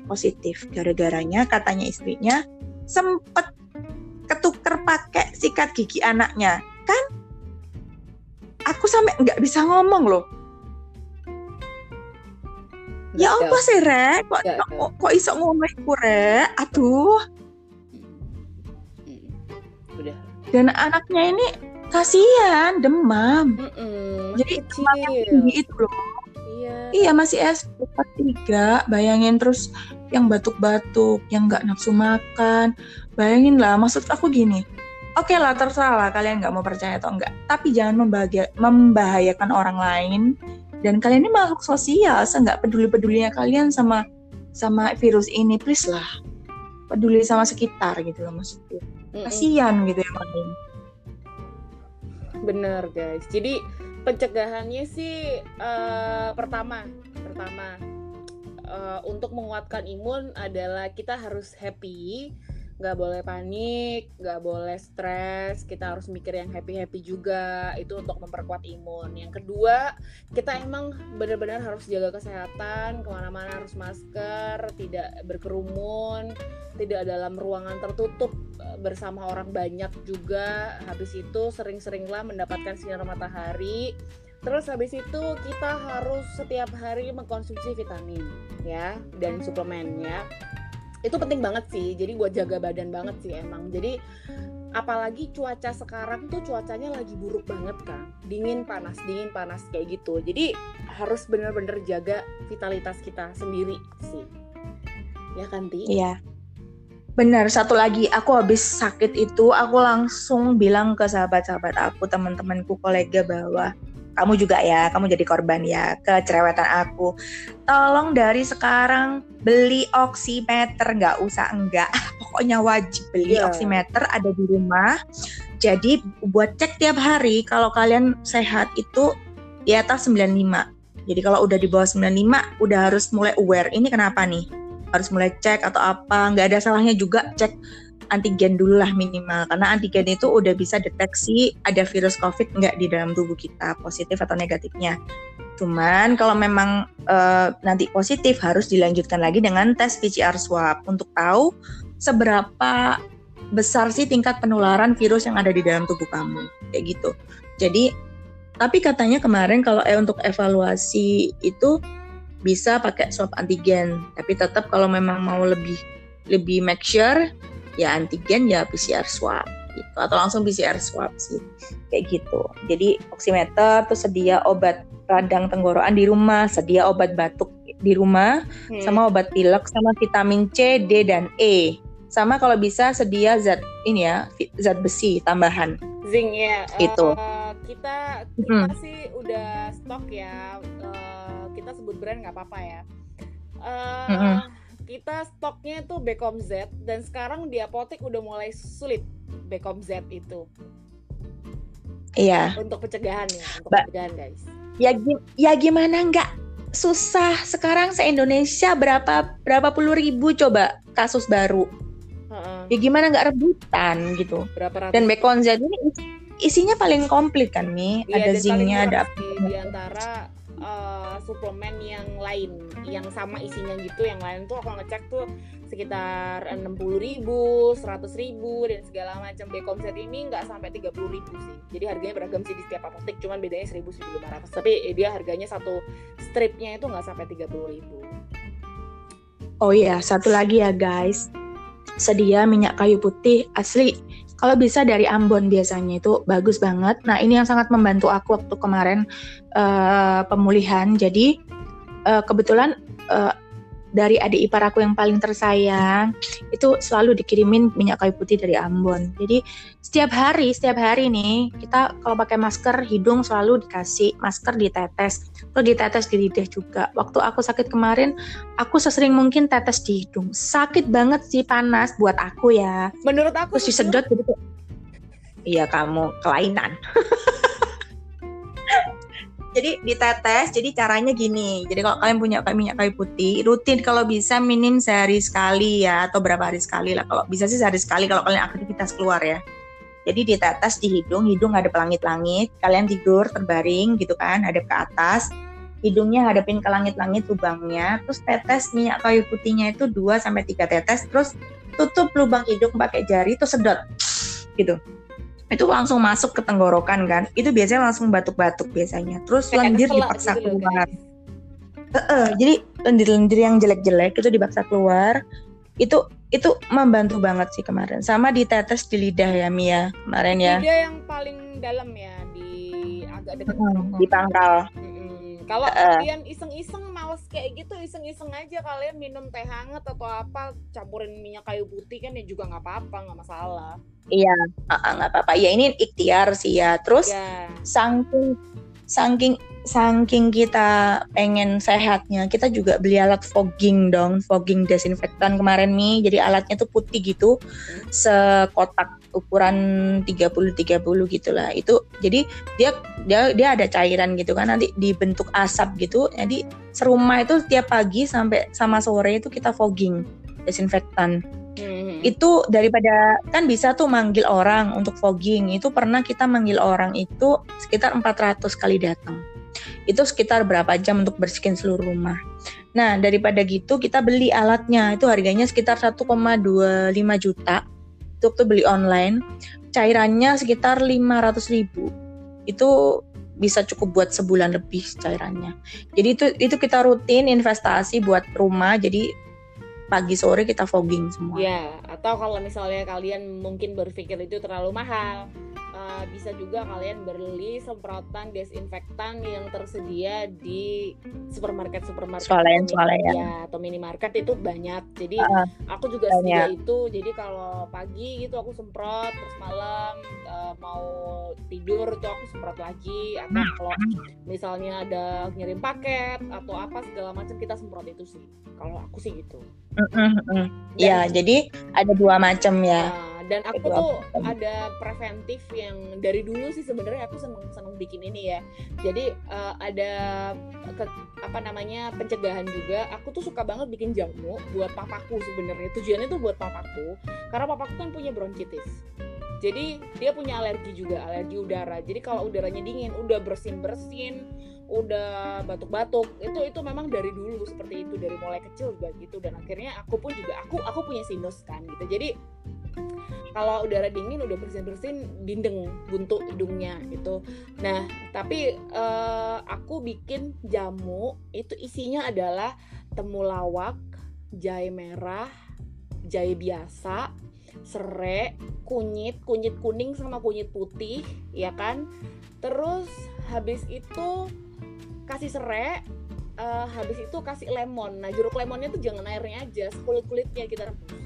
positif. Gara-garanya katanya istrinya sempet ketuker pakai sikat gigi anaknya. Kan aku sampai nggak bisa ngomong loh. Ya apa sih rek? Kok, kok, kok iso ngomong rek? Aduh dan anaknya ini kasihan demam. Mm-mm, Jadi masih demam yang tinggi itu loh. Iya. Iya masih SD kelas 3 Bayangin terus yang batuk-batuk Yang nggak nafsu makan. Bayangin lah maksud aku gini. Oke lah terserah lah kalian nggak mau percaya atau enggak Tapi jangan membahagia, membahayakan orang lain. Dan kalian ini makhluk sosial Seenggak peduli-pedulinya kalian sama sama virus ini. Please lah peduli sama sekitar gitu loh maksudku kasihan gitu ya makin bener guys. Jadi pencegahannya sih uh, pertama pertama uh, untuk menguatkan imun adalah kita harus happy nggak boleh panik, nggak boleh stres, kita harus mikir yang happy-happy juga, itu untuk memperkuat imun. Yang kedua, kita emang benar-benar harus jaga kesehatan, ke mana-mana harus masker, tidak berkerumun, tidak dalam ruangan tertutup eh, bersama orang banyak juga. Habis itu sering-seringlah mendapatkan sinar matahari. Terus habis itu kita harus setiap hari mengkonsumsi vitamin ya dan suplemen ya itu penting banget sih jadi buat jaga badan banget sih emang. Jadi apalagi cuaca sekarang tuh cuacanya lagi buruk banget kan dingin panas dingin panas kayak gitu. Jadi harus bener-bener jaga vitalitas kita sendiri sih. Ya kan Ti? iya. Benar, satu lagi aku habis sakit itu aku langsung bilang ke sahabat-sahabat aku, teman-temanku, kolega bahwa kamu juga ya, kamu jadi korban ya kecerewetan aku. Tolong dari sekarang beli oximeter, nggak usah enggak, *laughs* pokoknya wajib beli yeah. oximeter ada di rumah. Jadi buat cek tiap hari kalau kalian sehat itu di atas 95. Jadi kalau udah di bawah 95 udah harus mulai aware ini kenapa nih? Harus mulai cek atau apa? Nggak ada salahnya juga cek antigen dulu lah minimal. Karena antigen itu udah bisa deteksi ada virus covid nggak di dalam tubuh kita positif atau negatifnya. Cuman kalau memang uh, nanti positif harus dilanjutkan lagi dengan tes PCR swab. Untuk tahu seberapa besar sih tingkat penularan virus yang ada di dalam tubuh kamu. Kayak gitu. Jadi tapi katanya kemarin kalau eh untuk evaluasi itu bisa pakai swab antigen. Tapi tetap kalau memang mau lebih lebih make sure ya antigen ya PCR swab gitu. Atau langsung PCR swab sih. Kayak gitu. Jadi oximeter terus sedia obat radang tenggorokan di rumah sedia obat batuk di rumah hmm. sama obat pilek sama vitamin C D dan E. Sama kalau bisa sedia zat ini ya zat besi tambahan. Zinc ya. Itu uh, kita kita hmm. sih udah stok ya. Uh, kita sebut brand nggak apa-apa ya. Uh, hmm kita stoknya itu Becom Z dan sekarang di apotek udah mulai sulit Becom Z itu. Iya. Untuk pencegahan ya, untuk ba pencegahan guys. Ya ya gimana nggak susah sekarang se Indonesia berapa berapa puluh ribu coba kasus baru. Uh-uh. Ya gimana nggak rebutan gitu. Berapa ratus? Dan Becom Z ini isinya paling komplit kan nih, iya, ada zincnya, ada di antara uh, suplemen yang lain yang sama isinya gitu yang lain tuh aku ngecek tuh sekitar enam puluh ribu, seratus ribu dan segala macam. Becom set ini nggak sampai tiga puluh ribu sih. Jadi harganya beragam sih di setiap apotek cuman bedanya seribu seribu lima ratus. Tapi dia harganya satu stripnya itu nggak sampai tiga puluh ribu. Oh iya satu lagi ya guys. Sedia minyak kayu putih asli kalau bisa dari Ambon biasanya itu bagus banget. Nah ini yang sangat membantu aku waktu kemarin uh, pemulihan. Jadi uh, kebetulan uh, dari adik ipar aku yang paling tersayang itu selalu dikirimin minyak kayu putih dari Ambon. Jadi setiap hari, setiap hari nih kita kalau pakai masker hidung selalu dikasih masker ditetes, terus ditetes di lidah juga. Waktu aku sakit kemarin, aku sesering mungkin tetes di hidung. Sakit banget sih panas buat aku ya. Menurut aku terus disedot gitu. Iya kamu kelainan. *laughs* jadi ditetes jadi caranya gini. Jadi kalau kalian punya kayak minyak kayu putih rutin kalau bisa minim sehari sekali ya atau berapa hari sekali lah. Kalau bisa sih sehari sekali kalau kalian aktivitas keluar ya. Jadi ditetes di hidung hidung ada pelangit-langit kalian tidur terbaring gitu kan ada ke atas. Hidungnya hadapin ke langit-langit lubangnya terus tetes minyak kayu putihnya itu 2 sampai tiga tetes terus tutup lubang hidung pakai jari terus sedot gitu itu langsung masuk ke tenggorokan kan. Itu biasanya langsung batuk-batuk biasanya. Terus Kayak lendir dipaksa gitu keluar. Uh, uh, jadi lendir-lendir yang jelek-jelek itu dipaksa keluar. Itu itu membantu banget sih kemarin. Sama ditetes di lidah ya Mia kemarin ya. Lidah yang paling dalam ya di agak dekat hmm, di pangkal. Kalau uh, kalian iseng-iseng males kayak gitu, iseng-iseng aja kalian minum teh hangat atau apa, campurin minyak kayu putih kan ya juga nggak apa-apa, nggak masalah. Iya, nggak apa-apa. Ya ini ikhtiar sih ya. Terus yeah. saking saking saking kita pengen sehatnya, kita juga beli alat fogging dong, fogging desinfektan kemarin nih. Jadi alatnya tuh putih gitu, sekotak ukuran 30-30 gitulah. Itu jadi dia dia dia ada cairan gitu kan, nanti dibentuk asap gitu. Jadi serumah itu setiap pagi sampai sama sore itu kita fogging desinfektan. Hmm. Itu daripada kan bisa tuh manggil orang untuk fogging. Itu pernah kita manggil orang itu sekitar 400 kali datang itu sekitar berapa jam untuk bersihkan seluruh rumah. Nah, daripada gitu kita beli alatnya. Itu harganya sekitar 1,25 juta. Waktu beli online. Cairannya sekitar 500 ribu. Itu bisa cukup buat sebulan lebih cairannya. Jadi itu itu kita rutin investasi buat rumah. Jadi pagi sore kita fogging semua. Ya, atau kalau misalnya kalian mungkin berpikir itu terlalu mahal, uh, bisa juga kalian beli semprotan desinfektan yang tersedia di supermarket supermarket swalayan swalayan ya. atau minimarket itu banyak. Jadi uh, aku juga sedia itu. Jadi kalau pagi gitu aku semprot terus malam uh, mau tidur tuh aku semprot lagi. Atau hmm. kalau misalnya ada ngirim paket atau apa segala macam kita semprot itu sih. Kalau aku sih gitu. Iya, jadi ada dua macam ya. Nah, dan aku tuh ada preventif yang dari dulu sih sebenarnya aku seneng seneng bikin ini ya. Jadi uh, ada ke, apa namanya pencegahan juga. Aku tuh suka banget bikin jamu buat papaku sebenarnya. Tujuannya tuh buat papaku. Karena papaku kan punya bronkitis. Jadi dia punya alergi juga alergi udara. Jadi kalau udaranya dingin udah bersin bersin udah batuk-batuk itu itu memang dari dulu seperti itu dari mulai kecil juga gitu. Dan akhirnya aku pun juga aku aku punya sinus kan gitu. Jadi kalau udara dingin udah bersin-bersin bindeng buntu hidungnya gitu. Nah, tapi uh, aku bikin jamu itu isinya adalah temulawak, jahe merah, jahe biasa, serai, kunyit, kunyit kuning sama kunyit putih, ya kan? Terus habis itu kasih serai, uh, habis itu kasih lemon. Nah, jeruk lemonnya tuh jangan airnya aja, kulit-kulitnya kita rebus.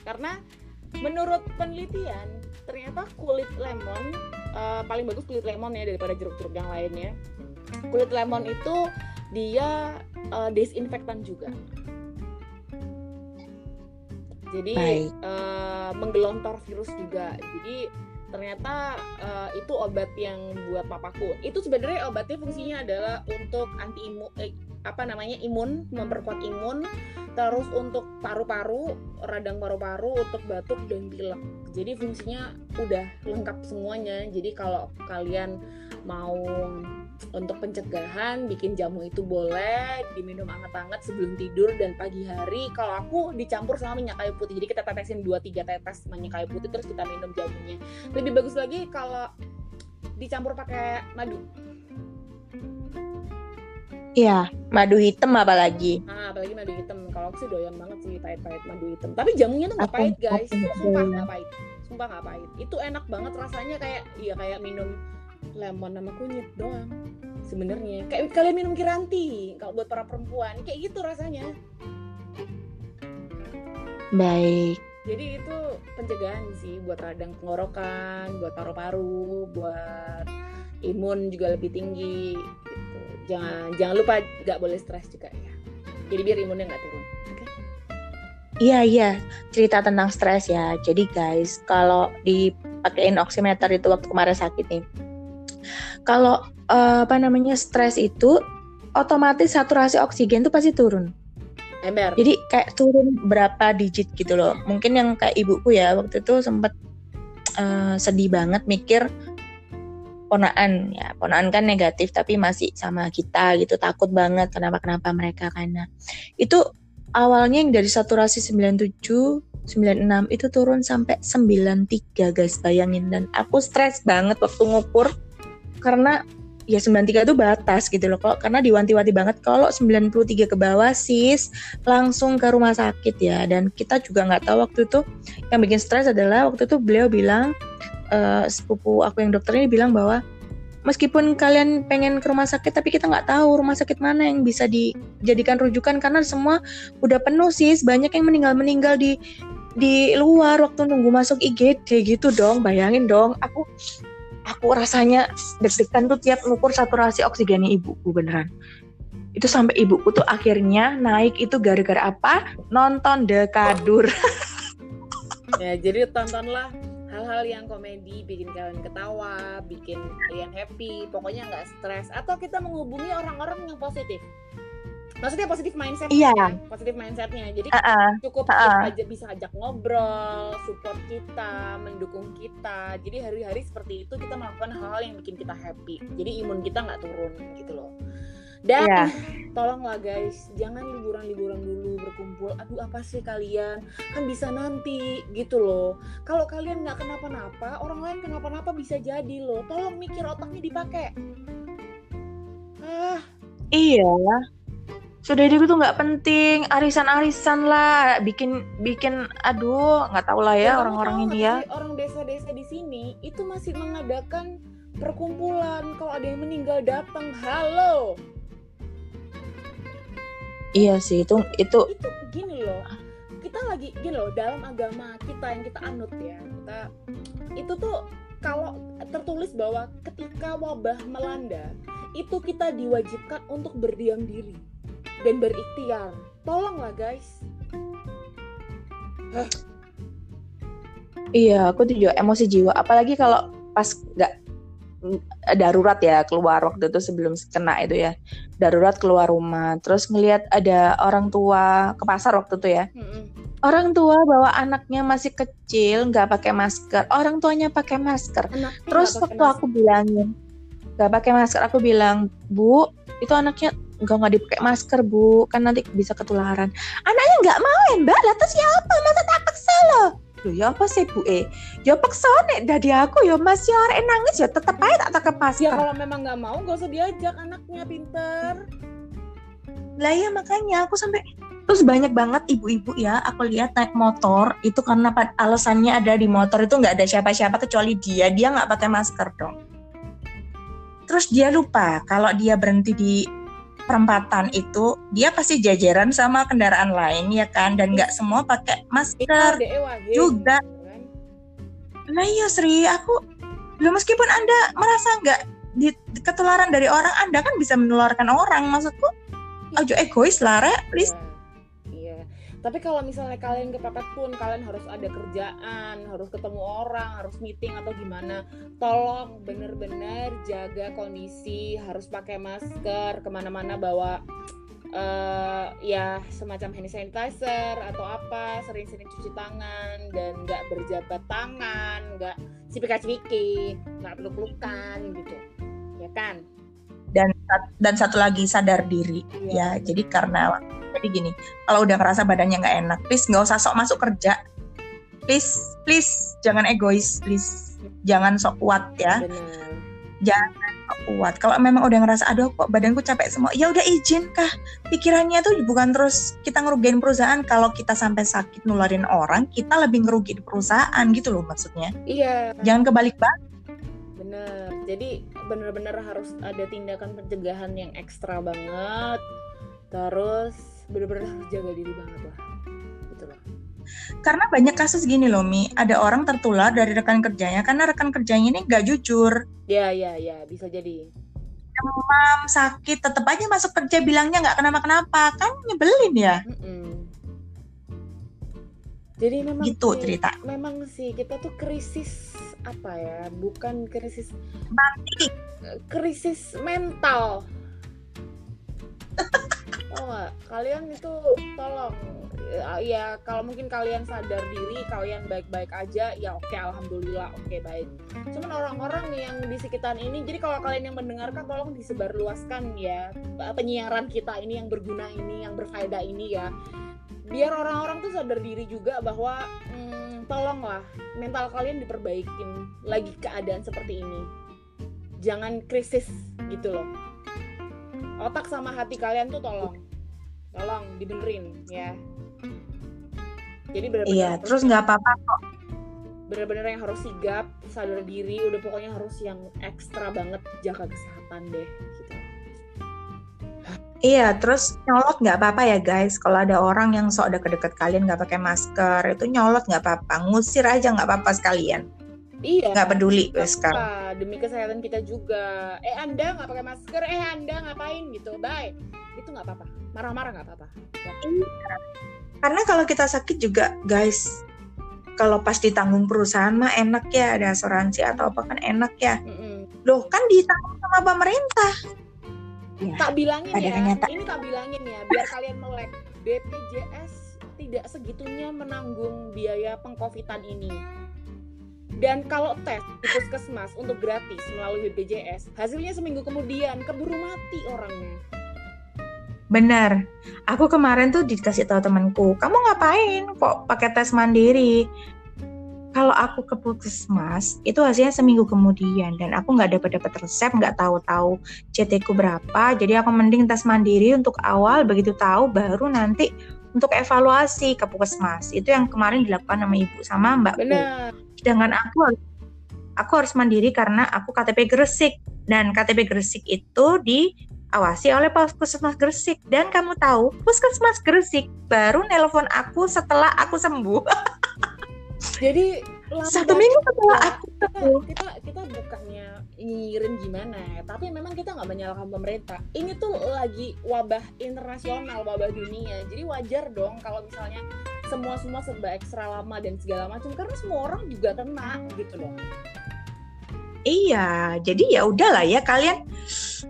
Karena menurut penelitian ternyata kulit lemon uh, paling bagus kulit lemon ya daripada jeruk-jeruk yang lainnya. Kulit lemon itu dia uh, desinfektan juga. Jadi uh, menggelontor virus juga. Jadi ternyata uh, itu obat yang buat papaku. Itu sebenarnya obatnya fungsinya adalah untuk anti imun eh, apa namanya imun memperkuat imun terus untuk paru-paru radang paru-paru untuk batuk dan pilek. Jadi fungsinya udah lengkap semuanya. Jadi kalau kalian mau untuk pencegahan bikin jamu itu boleh diminum hangat-hangat sebelum tidur dan pagi hari. Kalau aku dicampur sama minyak kayu putih jadi kita tetesin 2-3 tetes minyak kayu putih terus kita minum jamunya. Lebih bagus lagi kalau dicampur pakai madu Iya, madu hitam apalagi. Ah, apalagi madu hitam. Kalau aku sih doyan banget sih pahit-pahit madu hitam. Tapi jamunya tuh nggak pahit guys. Sumpah nggak pahit. Sumpah nggak pahit. Itu enak banget rasanya kayak iya kayak minum lemon sama kunyit doang. Sebenarnya kayak kalian minum kiranti kalau buat para perempuan kayak gitu rasanya. Baik. Jadi itu pencegahan sih buat radang tenggorokan, buat paru-paru, buat imun juga lebih tinggi gitu jangan jangan lupa nggak boleh stres juga ya jadi biar imunnya nggak turun okay? iya iya cerita tentang stres ya jadi guys kalau dipakein oximeter itu waktu kemarin sakit nih kalau uh, apa namanya stres itu otomatis saturasi oksigen tuh pasti turun Ember. Jadi kayak turun berapa digit gitu loh. Mungkin yang kayak ibuku ya waktu itu sempat uh, sedih banget mikir ponaan ya. Ponaan kan negatif tapi masih sama kita gitu. Takut banget kenapa kenapa mereka karena itu awalnya yang dari saturasi 97 96 itu turun sampai 93 guys. Bayangin. Dan aku stres banget waktu ngukur. Karena ya 93 itu batas gitu loh kok. Karena diwanti-wanti banget. Kalau 93 ke bawah sis langsung ke rumah sakit ya. Dan kita juga nggak tahu waktu itu yang bikin stres adalah waktu itu beliau bilang uh, sepupu aku yang dokter ini bilang bahwa meskipun kalian pengen ke rumah sakit tapi kita nggak tahu rumah sakit mana yang bisa dijadikan rujukan karena semua udah penuh sih. Banyak yang meninggal meninggal di di luar waktu nunggu masuk IGD gitu dong. Bayangin dong aku aku rasanya deg-degan tuh tiap ngukur saturasi oksigennya ibuku beneran. Itu sampai ibuku tuh akhirnya naik itu gara-gara apa? Nonton dekadur *laughs* ya jadi tontonlah hal-hal yang komedi bikin kalian ketawa bikin kalian happy pokoknya nggak stres atau kita menghubungi orang-orang yang positif maksudnya positif mindset Iya. kan? positif mindsetnya jadi uh-uh. cukup Ha-ha. aja bisa ajak ngobrol support kita mendukung kita jadi hari-hari seperti itu kita melakukan hal-hal yang bikin kita happy jadi imun kita nggak turun gitu loh dan Iya. tolonglah guys jangan liburan-liburan dulu berkumpul. Aduh apa sih kalian? Kan bisa nanti gitu loh. Kalau kalian nggak kenapa-napa orang lain kenapa-napa bisa jadi loh. Tolong mikir otaknya dipakai. Ah. Iya. Sudah itu tuh nggak penting. Arisan-arisan lah. Bikin bikin aduh nggak tahu lah ya kamu orang-orang ini ya orang desa-desa di sini itu masih mengadakan perkumpulan. Kalau ada yang meninggal datang. Halo iya sih itu itu itu gini loh kita lagi gini loh dalam agama kita yang kita anut ya kita itu tuh kalau tertulis bahwa ketika wabah melanda itu kita diwajibkan untuk berdiam diri dan berikhtiar. Tolonglah guys. Iya aku tuh juga emosi jiwa. Apalagi kalau pas nggak darurat ya keluar waktu itu sebelum kena itu ya. Darurat keluar rumah. Terus ngelihat ada orang tua ke pasar waktu itu ya. Orang tua bawa anaknya masih kecil nggak pakai masker. Orang tuanya pakai masker. Anaknya terus waktu aku bilangin nggak pakai masker aku bilang bu itu anaknya nggak nggak dipakai masker bu. Kan nanti bisa ketularan. Anaknya nggak mau mbak. Lah terus siapa? Masa tak paksa loh Loh ya apa sih bu eh ya paksa nek dari aku ya masih orang nangis ya tetep aja tak pakai ya masker kalau memang nggak mau gak usah diajak anaknya pinter. Lah ya makanya aku sampai terus banyak banget ibu-ibu ya aku lihat naik motor itu karena alasannya ada di motor itu nggak ada siapa-siapa kecuali dia. Dia nggak pakai masker dong. Terus dia lupa kalau dia berhenti di perempatan itu dia pasti jajaran sama kendaraan lain ya kan dan nggak semua pakai masker Wahid, juga. gitu kan. Nah iya Sri, aku lo meskipun anda merasa nggak di, ketularan dari orang, anda kan bisa menularkan orang. Maksudku, aja egois lah, Rek. Please. Iya. Iya. Tapi kalau misalnya kalian kepepet pun kalian harus ada kerjaan, harus ketemu orang, harus meeting atau gimana. Tolong bener-bener jaga kondisi, harus pakai masker, ke mana-mana bawa eh, ya semacam hand sanitizer atau apa, sering-sering cuci tangan dan nggak berjabat tangan, nggak cipika-cipiki, nggak peluk-pelukan gitu, ya kan? Dan dan satu lagi sadar diri. Ya, jadi karena jadi gini, kalau udah ngerasa badannya nggak enak, please nggak usah sok masuk kerja. Please, please jangan egois, please jangan sok kuat ya. benar. Sok kuat. Kalau memang udah ngerasa aduh kok badanku capek semua, ya udah izin kah. Pikirannya tuh bukan terus kita ngerugiin perusahaan. Kalau kita sampai sakit nularin orang, kita lebih ngerugiin perusahaan gitu loh maksudnya. Iya. Jangan kebalik balik. Bener, jadi bener-bener harus ada tindakan pencegahan yang ekstra banget. Terus bener-bener harus jaga diri banget lah. Gitu loh. Karena banyak kasus gini loh Mi, ada orang tertular dari rekan kerjanya karena rekan kerjanya ini nggak jujur. Ya, ya, ya, bisa jadi. demam, sakit, tetap aja masuk kerja bilangnya nggak kenapa-kenapa, kan nyebelin ya. Mm-mm. Jadi memang Gitu sih- cerita. Memang sih kita tuh krisis apa ya? Bukan krisis Batik. krisis mental. *laughs* Nggak? Kalian itu tolong ya, ya kalau mungkin kalian sadar diri kalian baik-baik aja ya oke alhamdulillah oke baik. Cuman orang-orang yang di sekitaran ini jadi kalau kalian yang mendengarkan tolong disebarluaskan ya penyiaran kita ini yang berguna ini yang berfaedah ini ya. Biar orang-orang tuh sadar diri juga bahwa hmm, tolonglah mental kalian diperbaikin lagi keadaan seperti ini. Jangan krisis gitu loh otak sama hati kalian tuh tolong tolong dibenerin ya jadi bener-bener Iya, terus nggak apa-apa kok. bener-bener yang harus sigap sadar diri udah pokoknya harus yang ekstra banget jaga kesehatan deh gitu Iya, terus nyolot nggak apa-apa ya guys. Kalau ada orang yang sok deket-deket kalian nggak pakai masker, itu nyolot nggak apa-apa. Ngusir aja nggak apa-apa sekalian. Iya. nggak peduli Nggak sekarang apa, demi kesehatan kita juga. Eh Anda nggak pakai masker, eh Anda ngapain gitu, bye. Itu nggak apa-apa. Marah-marah nggak apa-apa. karena kalau kita sakit juga guys kalau pas ditanggung perusahaan mah enak ya ada asuransi atau apa kan enak ya Mm-mm. loh kan ditanggung sama pemerintah ya Tak bilangin ya, kenyataan. ini tak bilangin ya, biar kalian melek. BPJS tidak segitunya menanggung biaya pengcovidan ini. Dan kalau tes di puskesmas untuk gratis melalui BPJS, hasilnya seminggu kemudian keburu mati orangnya. benar aku kemarin tuh dikasih tahu temanku kamu ngapain kok pakai tes mandiri kalau aku ke puskesmas itu hasilnya seminggu kemudian dan aku nggak dapat dapat resep nggak tahu-tahu CT ku berapa jadi aku mending tes mandiri untuk awal begitu tahu baru nanti untuk evaluasi ke puskesmas itu yang kemarin dilakukan sama ibu sama mbakku Benar. Sedangkan aku aku harus mandiri karena aku KTP Gresik. Dan KTP Gresik itu diawasi oleh puskesmas Gresik. Dan kamu tahu puskesmas Gresik baru nelpon aku setelah aku sembuh. *laughs* Jadi lama satu banget. minggu setelah ya. aku kita kita kita bukannya nyirin gimana ya tapi memang kita nggak menyalahkan pemerintah. Ini tuh lagi wabah internasional wabah dunia. Jadi wajar dong kalau misalnya semua semua serba ekstra lama dan segala macam karena semua orang juga kena gitu loh. Iya jadi ya udahlah ya kalian.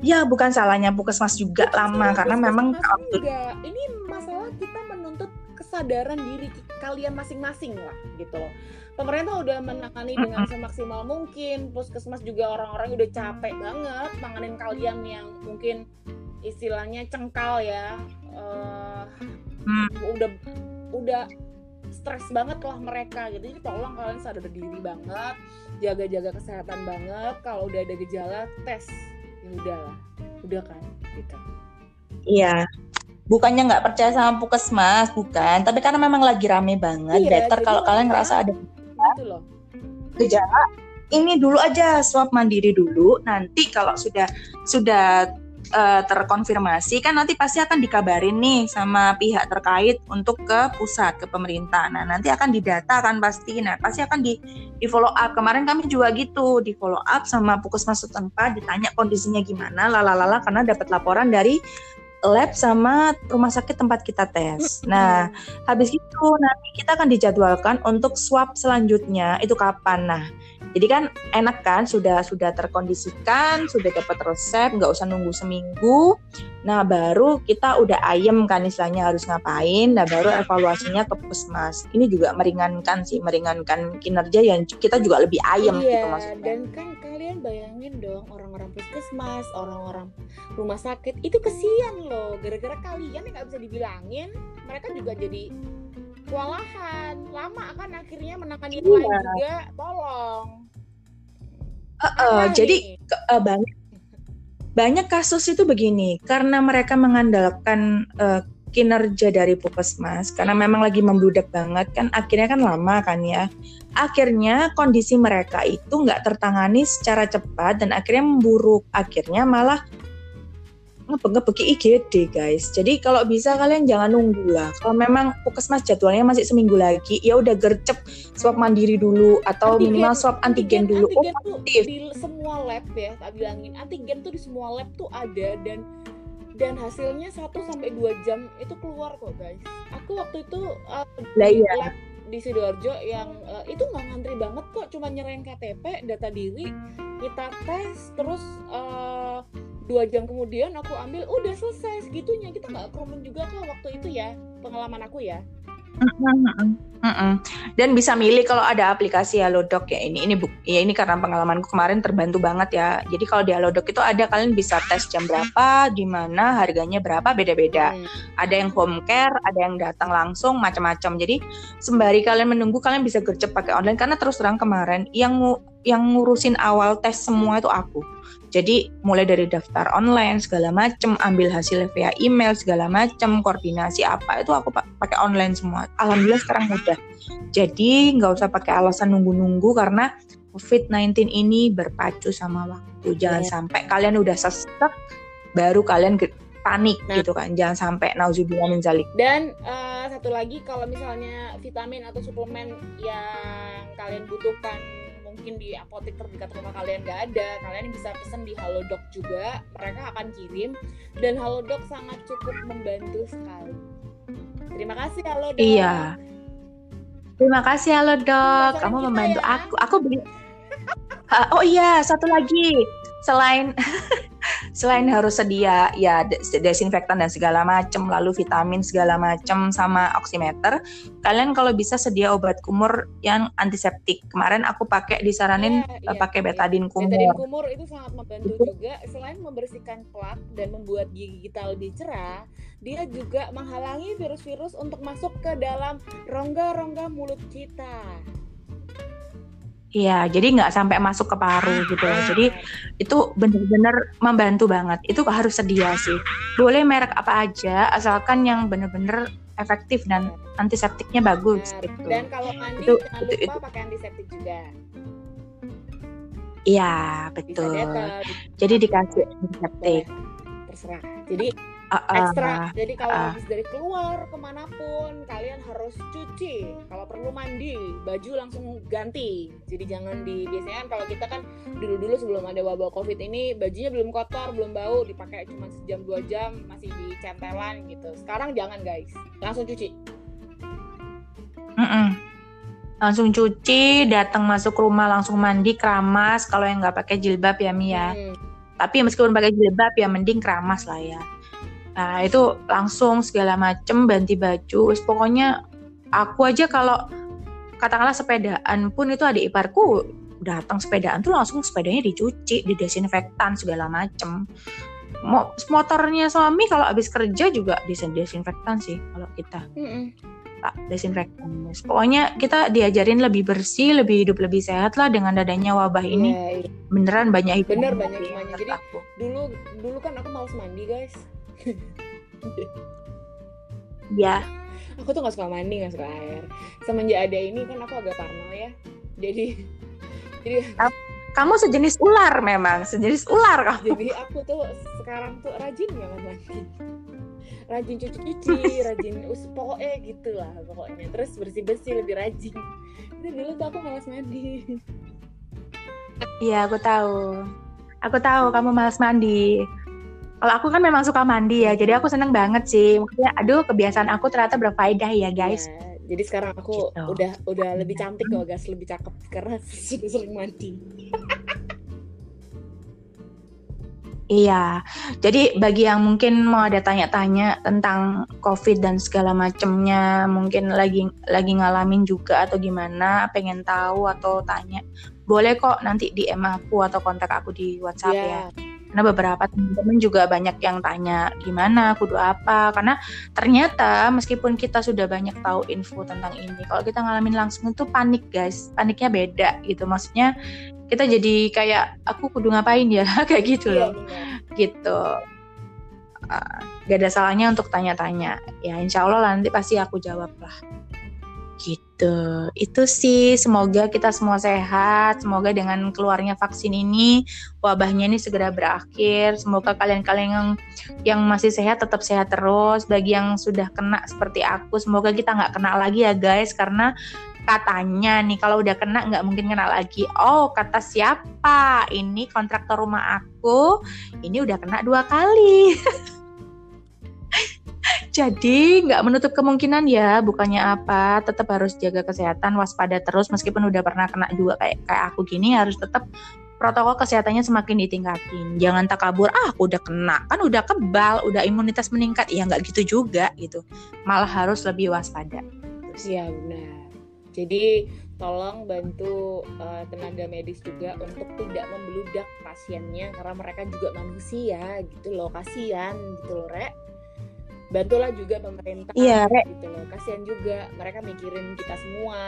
Ya bukan salahnya puskesmas juga lama karena memang enggak ini masalah kita menuntut kesadaran diri kalian masing-masing lah gitu loh pemerintah udah menangani dengan semaksimal mungkin puskesmas juga orang-orang udah capek banget tanganin kalian yang mungkin istilahnya cengkal ya. Eh, Hmm. udah udah stres banget lah mereka gitu. Jadi tolong kalian sadar diri banget jaga-jaga kesehatan banget. Kalau udah ada gejala tes. Ya udahlah udah kan gitu. Iya. Bukannya nggak percaya sama puskesmas bukan. Tapi karena memang lagi rame banget Iya, better kalau kalian ngerasa ada gitu loh. Gejala ini dulu aja swab mandiri dulu. Nanti kalau sudah sudah eh, terkonfirmasi kan nanti pasti akan dikabarin nih sama pihak terkait untuk ke pusat ke pemerintah. Nah nanti akan didata kan pasti. Nah pasti akan di di follow up. Kemarin kami juga gitu di follow up sama puskesmas setempat ditanya kondisinya gimana lalalala karena dapat laporan dari lab sama rumah sakit tempat kita tes. Nah, habis itu nanti kita akan dijadwalkan untuk swab selanjutnya itu kapan. Nah, jadi kan enak kan sudah sudah terkondisikan, sudah dapat resep, nggak usah nunggu seminggu. Nah, baru kita udah ayem kan istilahnya harus ngapain. Nah, baru evaluasinya ke puskesmas. Ini juga meringankan sih, meringankan kinerja yang kita juga lebih ayem iya, gitu maksudnya. dan kan kalian bayangin dong orang-orang puskesmas, orang-orang rumah sakit itu kesian loh. Gara-gara kalian yang nggak bisa dibilangin, mereka juga jadi kewalahan. Lama kan akhirnya menangani Iya. juga. Tolong. Eh, Apa jadi eh, banyak banyak kasus itu begini. Karena mereka mengandalkan eh, kinerja dari puskesmas karena memang lagi membludak banget kan akhirnya kan lama kan ya. Akhirnya kondisi mereka itu nggak tertangani secara cepat dan akhirnya memburuk. Akhirnya malah ngebeki IGD guys. Jadi kalau bisa kalian jangan nunggu lah. Kalau memang puskesmas jadwalnya masih seminggu lagi ya udah gercep swab mandiri dulu atau Antigen- minimal swab antigen, dulu. Oh antigen tuh positif di semua lab ya tak bilangin. Antigen tuh di semua lab tuh ada dan dan hasilnya 1 sampai 2 jam itu keluar kok guys. Aku waktu itu uh, Lah di iya. lab di sidoarjo yang uh, itu nggak ngantri banget kok cuma nyerahin KTP data diri kita tes terus uh, dua jam kemudian aku ambil udah selesai segitunya kita nggak kerumun juga kok waktu itu ya pengalaman aku ya Mm-mm, mm-mm. Dan bisa milih kalau ada aplikasi Halodoc ya ini ini buk ya ini karena pengalamanku kemarin terbantu banget ya. Jadi kalau di Halodoc itu ada kalian bisa tes jam berapa, di mana harganya berapa beda-beda. Hmm. Ada yang home care, ada yang datang langsung macam-macam. Jadi sembari kalian menunggu kalian bisa gercep pakai online karena terus terang kemarin yang yang ngurusin awal tes semua itu aku. Jadi mulai dari daftar online segala macem, ambil hasil via email segala macem, koordinasi apa itu aku pa- pakai online semua. Alhamdulillah sekarang mudah. Jadi nggak usah pakai alasan nunggu-nunggu karena COVID-19 ini berpacu sama waktu. Jangan Iya. sampai kalian udah sesek baru kalian panik Nah. gitu kan. Jangan sampai nauzubillah min zalik. Dan eh, satu lagi kalau misalnya vitamin atau suplemen yang kalian butuhkan mungkin di apotek terdekat rumah kalian nggak ada kalian bisa pesen di Halodoc juga. Mereka akan kirim dan Halodoc sangat cukup membantu sekali. Terima kasih Halodoc. Iya. Terima kasih Halodoc. Kamu membantu ya. aku. Aku beli uh, *laughs* oh iya satu lagi. Selain *laughs* selain harus sedia ya desinfektan dan segala macam lalu vitamin segala macam sama oximeter kalian kalau bisa sedia obat kumur yang antiseptik. Kemarin aku pakai disaranin yeah, yeah, pakai betadin kumur. Betadin kumur itu sangat membantu itu. juga. Selain membersihkan plak dan membuat gigi kita lebih cerah dia juga menghalangi virus-virus untuk masuk ke dalam rongga-rongga mulut kita Iya, jadi nggak sampai masuk ke paru gitu loh. Jadi itu benar-benar membantu banget. Itu harus sedia sih. Boleh merek apa aja, asalkan yang benar-benar efektif dan antiseptiknya bagus nah, gitu. Dan kalau mandi itu, jangan itu, lupa itu. pakai antiseptik juga. Iya, betul. Jadi dikasih antiseptik. Terserah. Jadi uh, uh, ekstra. Jadi kalau uh, habis dari keluar ke mana pun kalian harus cuci. Kalau perlu mandi, baju langsung ganti. Jadi jangan di biasanya kan kalau kita kan dulu-dulu sebelum ada wabah covid ini bajunya belum kotor, belum bau, dipakai cuma sejam dua jam masih di centelan gitu. Sekarang jangan guys, langsung cuci. Mm -mm. Langsung cuci, datang masuk rumah langsung mandi, keramas. Kalau yang nggak pakai jilbab ya Mia. Ya. Hmm. Tapi meskipun pakai jilbab ya mending keramas lah ya Nah itu langsung segala macem ganti baju. Pokoknya aku aja kalau katakanlah sepedaan pun itu adik iparku datang sepedaan tuh langsung sepedanya dicuci, didesinfektan segala macem. Motornya suami kalau habis kerja juga disinfektan sih kalau kita. Mm -mm. Tak desinfektan. Pokoknya kita diajarin lebih bersih, lebih hidup lebih sehat lah dengan adanya wabah ini. Yeah, yeah. Beneran banyak Bener banyak. Jadi aku. dulu dulu kan aku males mandi guys *laughs* ya. Aku tuh gak suka mandi gak suka air. Semenjak ada ini kan aku agak parno ya. Jadi *laughs* jadi kamu sejenis ular memang sejenis ular kamu. Jadi aku tuh sekarang tuh rajin banget mandi. Rajin cuci-cuci rajin us pokoknya gitu lah pokoknya. Terus bersih-bersih lebih rajin. Itu dulu tuh aku malas mandi. Iya aku tahu. Aku tahu kamu malas mandi kalau aku kan memang suka mandi ya, jadi aku seneng banget sih. Maksudnya, aduh kebiasaan aku ternyata berfaedah ya guys. Ya, jadi sekarang aku gitu. udah udah lebih cantik kok guys, lebih cakep karena *laughs* sudah sering mandi. Iya, jadi bagi yang mungkin mau ada tanya-tanya tentang COVID dan segala macemnya, mungkin lagi lagi ngalamin juga atau gimana, pengen tahu atau tanya, boleh kok nanti DM aku atau kontak aku di WhatsApp yeah. ya karena beberapa teman-teman juga banyak yang tanya gimana? Kudu apa? Karena ternyata meskipun kita sudah banyak tahu info tentang ini kalau kita ngalamin langsung itu panik guys. Paniknya beda gitu. Maksudnya kita jadi kayak aku kudu ngapain ya? *laughs* Kayak gitu loh. iya, gitu. Uh, gak ada salahnya untuk tanya-tanya. Ya insya Allah nanti pasti aku jawab lah gitu. Itu sih semoga kita semua sehat, semoga dengan keluarnya vaksin ini wabahnya ini segera berakhir. Semoga kalian-kalian yang yang masih sehat tetap sehat terus. Bagi yang sudah kena seperti aku, semoga kita nggak kena lagi ya guys karena katanya nih kalau udah kena nggak mungkin kena lagi. Oh kata siapa? Ini kontraktor rumah aku, ini udah kena dua kali. *laughs* Jadi nggak menutup kemungkinan ya, bukannya apa, tetap harus jaga kesehatan, waspada terus meskipun udah pernah kena dua kayak kayak aku gini harus tetap protokol kesehatannya semakin ditingkatin. Jangan tak kabur, ah aku udah kena, kan udah kebal, udah imunitas meningkat. Ya nggak gitu juga gitu. Malah harus lebih waspada. Iya benar. Jadi tolong bantu uh, tenaga medis juga untuk tidak membeludak pasiennya karena mereka juga manusia gitu loh kasihan gitu loh rek bantulah juga pemerintah iya, gitu loh. Kasihan juga mereka mikirin kita semua.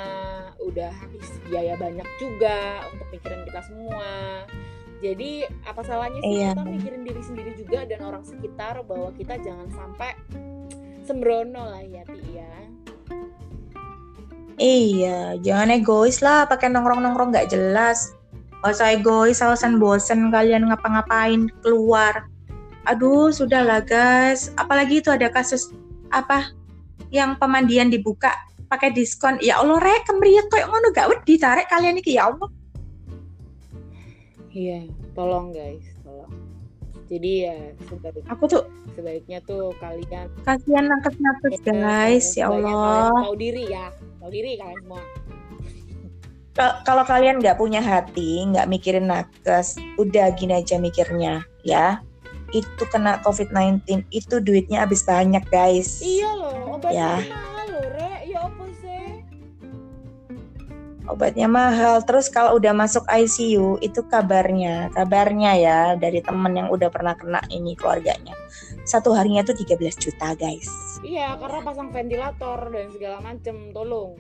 Udah habis biaya banyak juga untuk mikirin kita semua. Jadi apa salahnya sih iya. kita mikirin diri sendiri juga dan orang sekitar bahwa kita jangan sampai sembrono lah ya Ti ya? Iya, jangan egois lah pakai nongkrong-nongkrong nggak jelas. Gak usah egois, alasan bosen kalian ngapa-ngapain keluar aduh sudahlah guys apalagi itu ada kasus apa yang pemandian dibuka pakai diskon ya Allah rek kemriat kok ngono gak wedi tarik kalian iki ya Allah Iya, tolong guys, tolong. Jadi ya sebaik, Aku tuh sebaiknya tuh kalian kasihan nakes-nakes ya, guys, ya sebaiknya Allah. tahu diri ya, tahu diri kalian semua. Ka- Kalau kalian nggak punya hati, nggak mikirin nakes, udah gini aja mikirnya, ya. Itu kena COVID-19, itu duitnya habis banyak guys. Iya loh, obatnya Ya. mahal loh, Re. Ya apa sih? obatnya mahal. Terus kalau udah masuk ICU itu kabarnya, kabarnya ya dari temen yang udah pernah kena ini keluarganya. Satu harinya tuh 13 juta guys. Iya, karena pasang ventilator dan segala macem, tolong.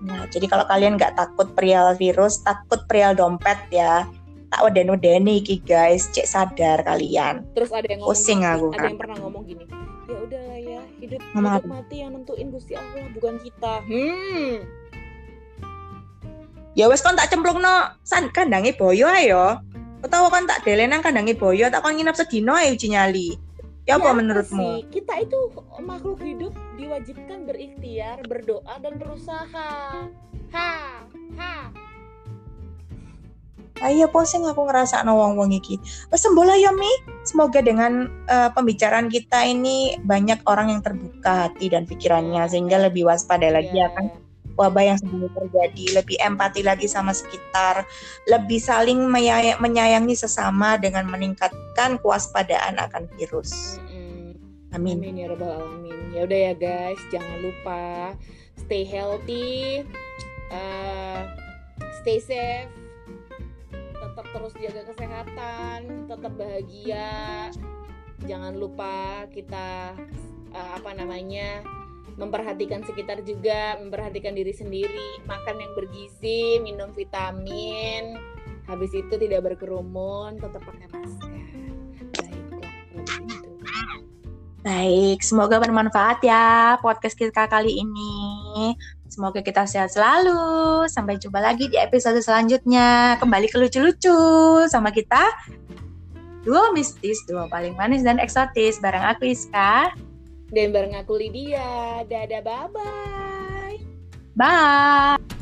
Nah jadi kalau kalian nggak takut perial virus, takut perial dompet ya. Tak weden-wedeni iki guys, cek sadar kalian. Terus ada yang ngomong Pusing aku, ada yang pernah ngomong gini. Ya udahlah ya, hidup Ngomong hidup mati yang nentuin Gusti Allah bukan kita. Hmm. Ya wes kon tak cemplung no san kandangi boyo ayo. Utawa kon tak delenang kandangi boyo, tak kon nginep sedino ae uji nyali. Ya apa Ya menurutmu? sih? Kita itu makhluk hidup diwajibkan berikhtiar, berdoa dan berusaha. Ha, ha. Ayo pusing aku ngerasa no wong wong iki. Lah ya Mi. Semoga dengan eh, pembicaraan kita ini banyak orang yang terbuka hati dan pikirannya sehingga lebih waspada lagi Ya. akan wabah yang sedang terjadi, lebih empati lagi sama sekitar, lebih saling menyay- menyayangi sesama dengan meningkatkan kewaspadaan akan virus. Mm-mm. Amin. Amin ya rabbal alamin. Ya udah ya guys, jangan lupa stay healthy, uh, stay safe, tetap terus jaga kesehatan, tetap bahagia. Jangan lupa kita uh, apa namanya memperhatikan sekitar juga, memperhatikan diri sendiri, makan yang bergizi, minum vitamin. Habis itu tidak berkerumun, tetap pakai masker. Baiklah, begitu. Baik, semoga bermanfaat ya podcast kita kali ini. Semoga kita sehat selalu. Sampai jumpa lagi di episode selanjutnya. Kembali ke lucu-lucu sama kita. Duo mistis, duo paling manis dan eksotis. Bareng aku Iska. Dan bareng aku Lydia. Dadah, bye-bye. Bye.